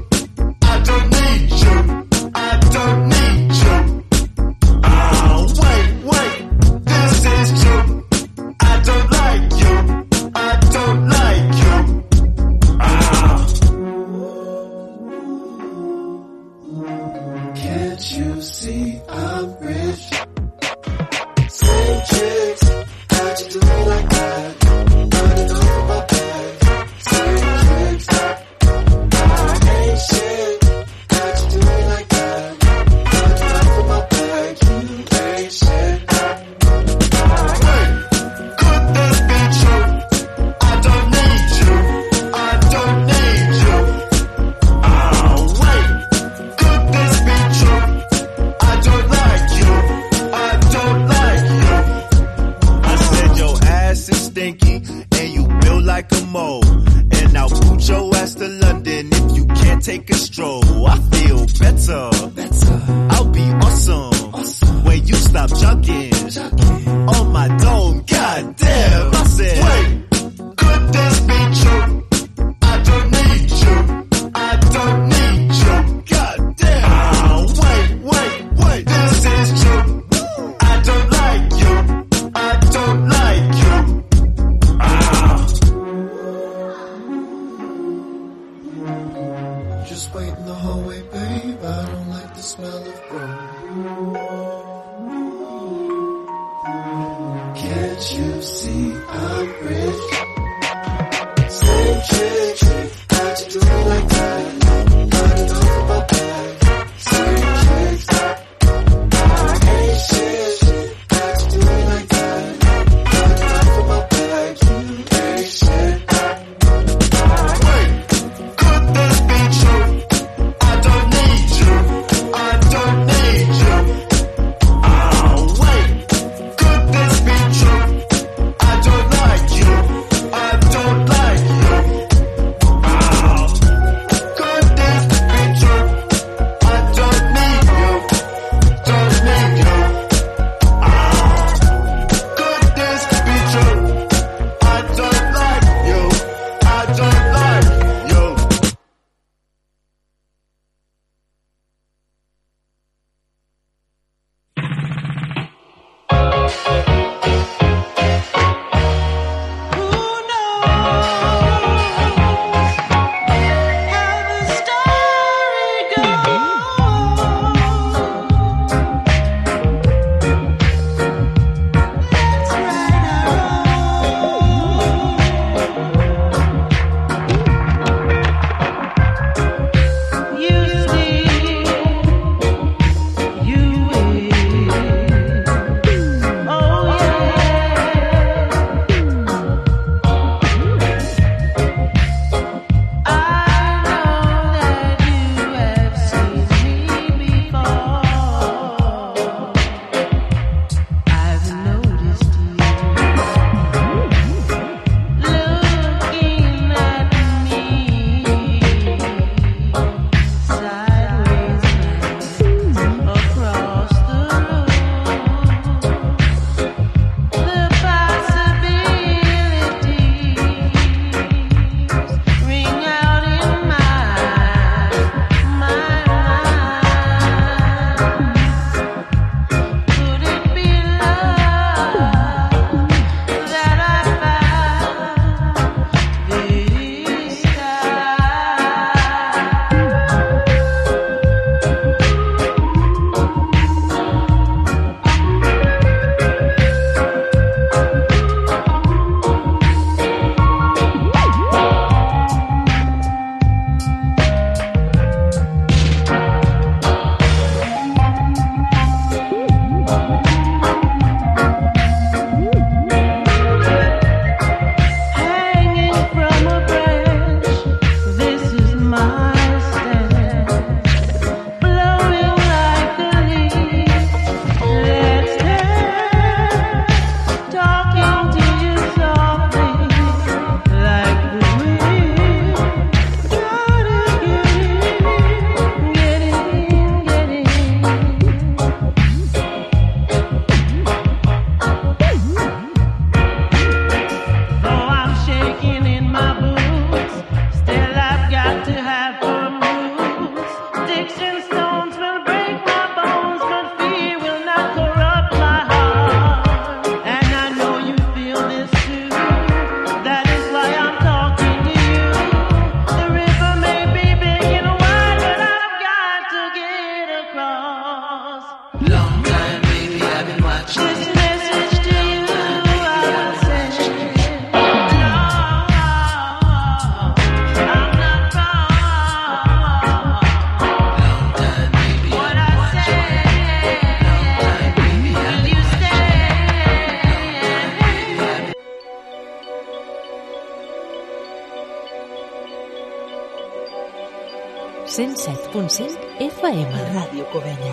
Cobeña.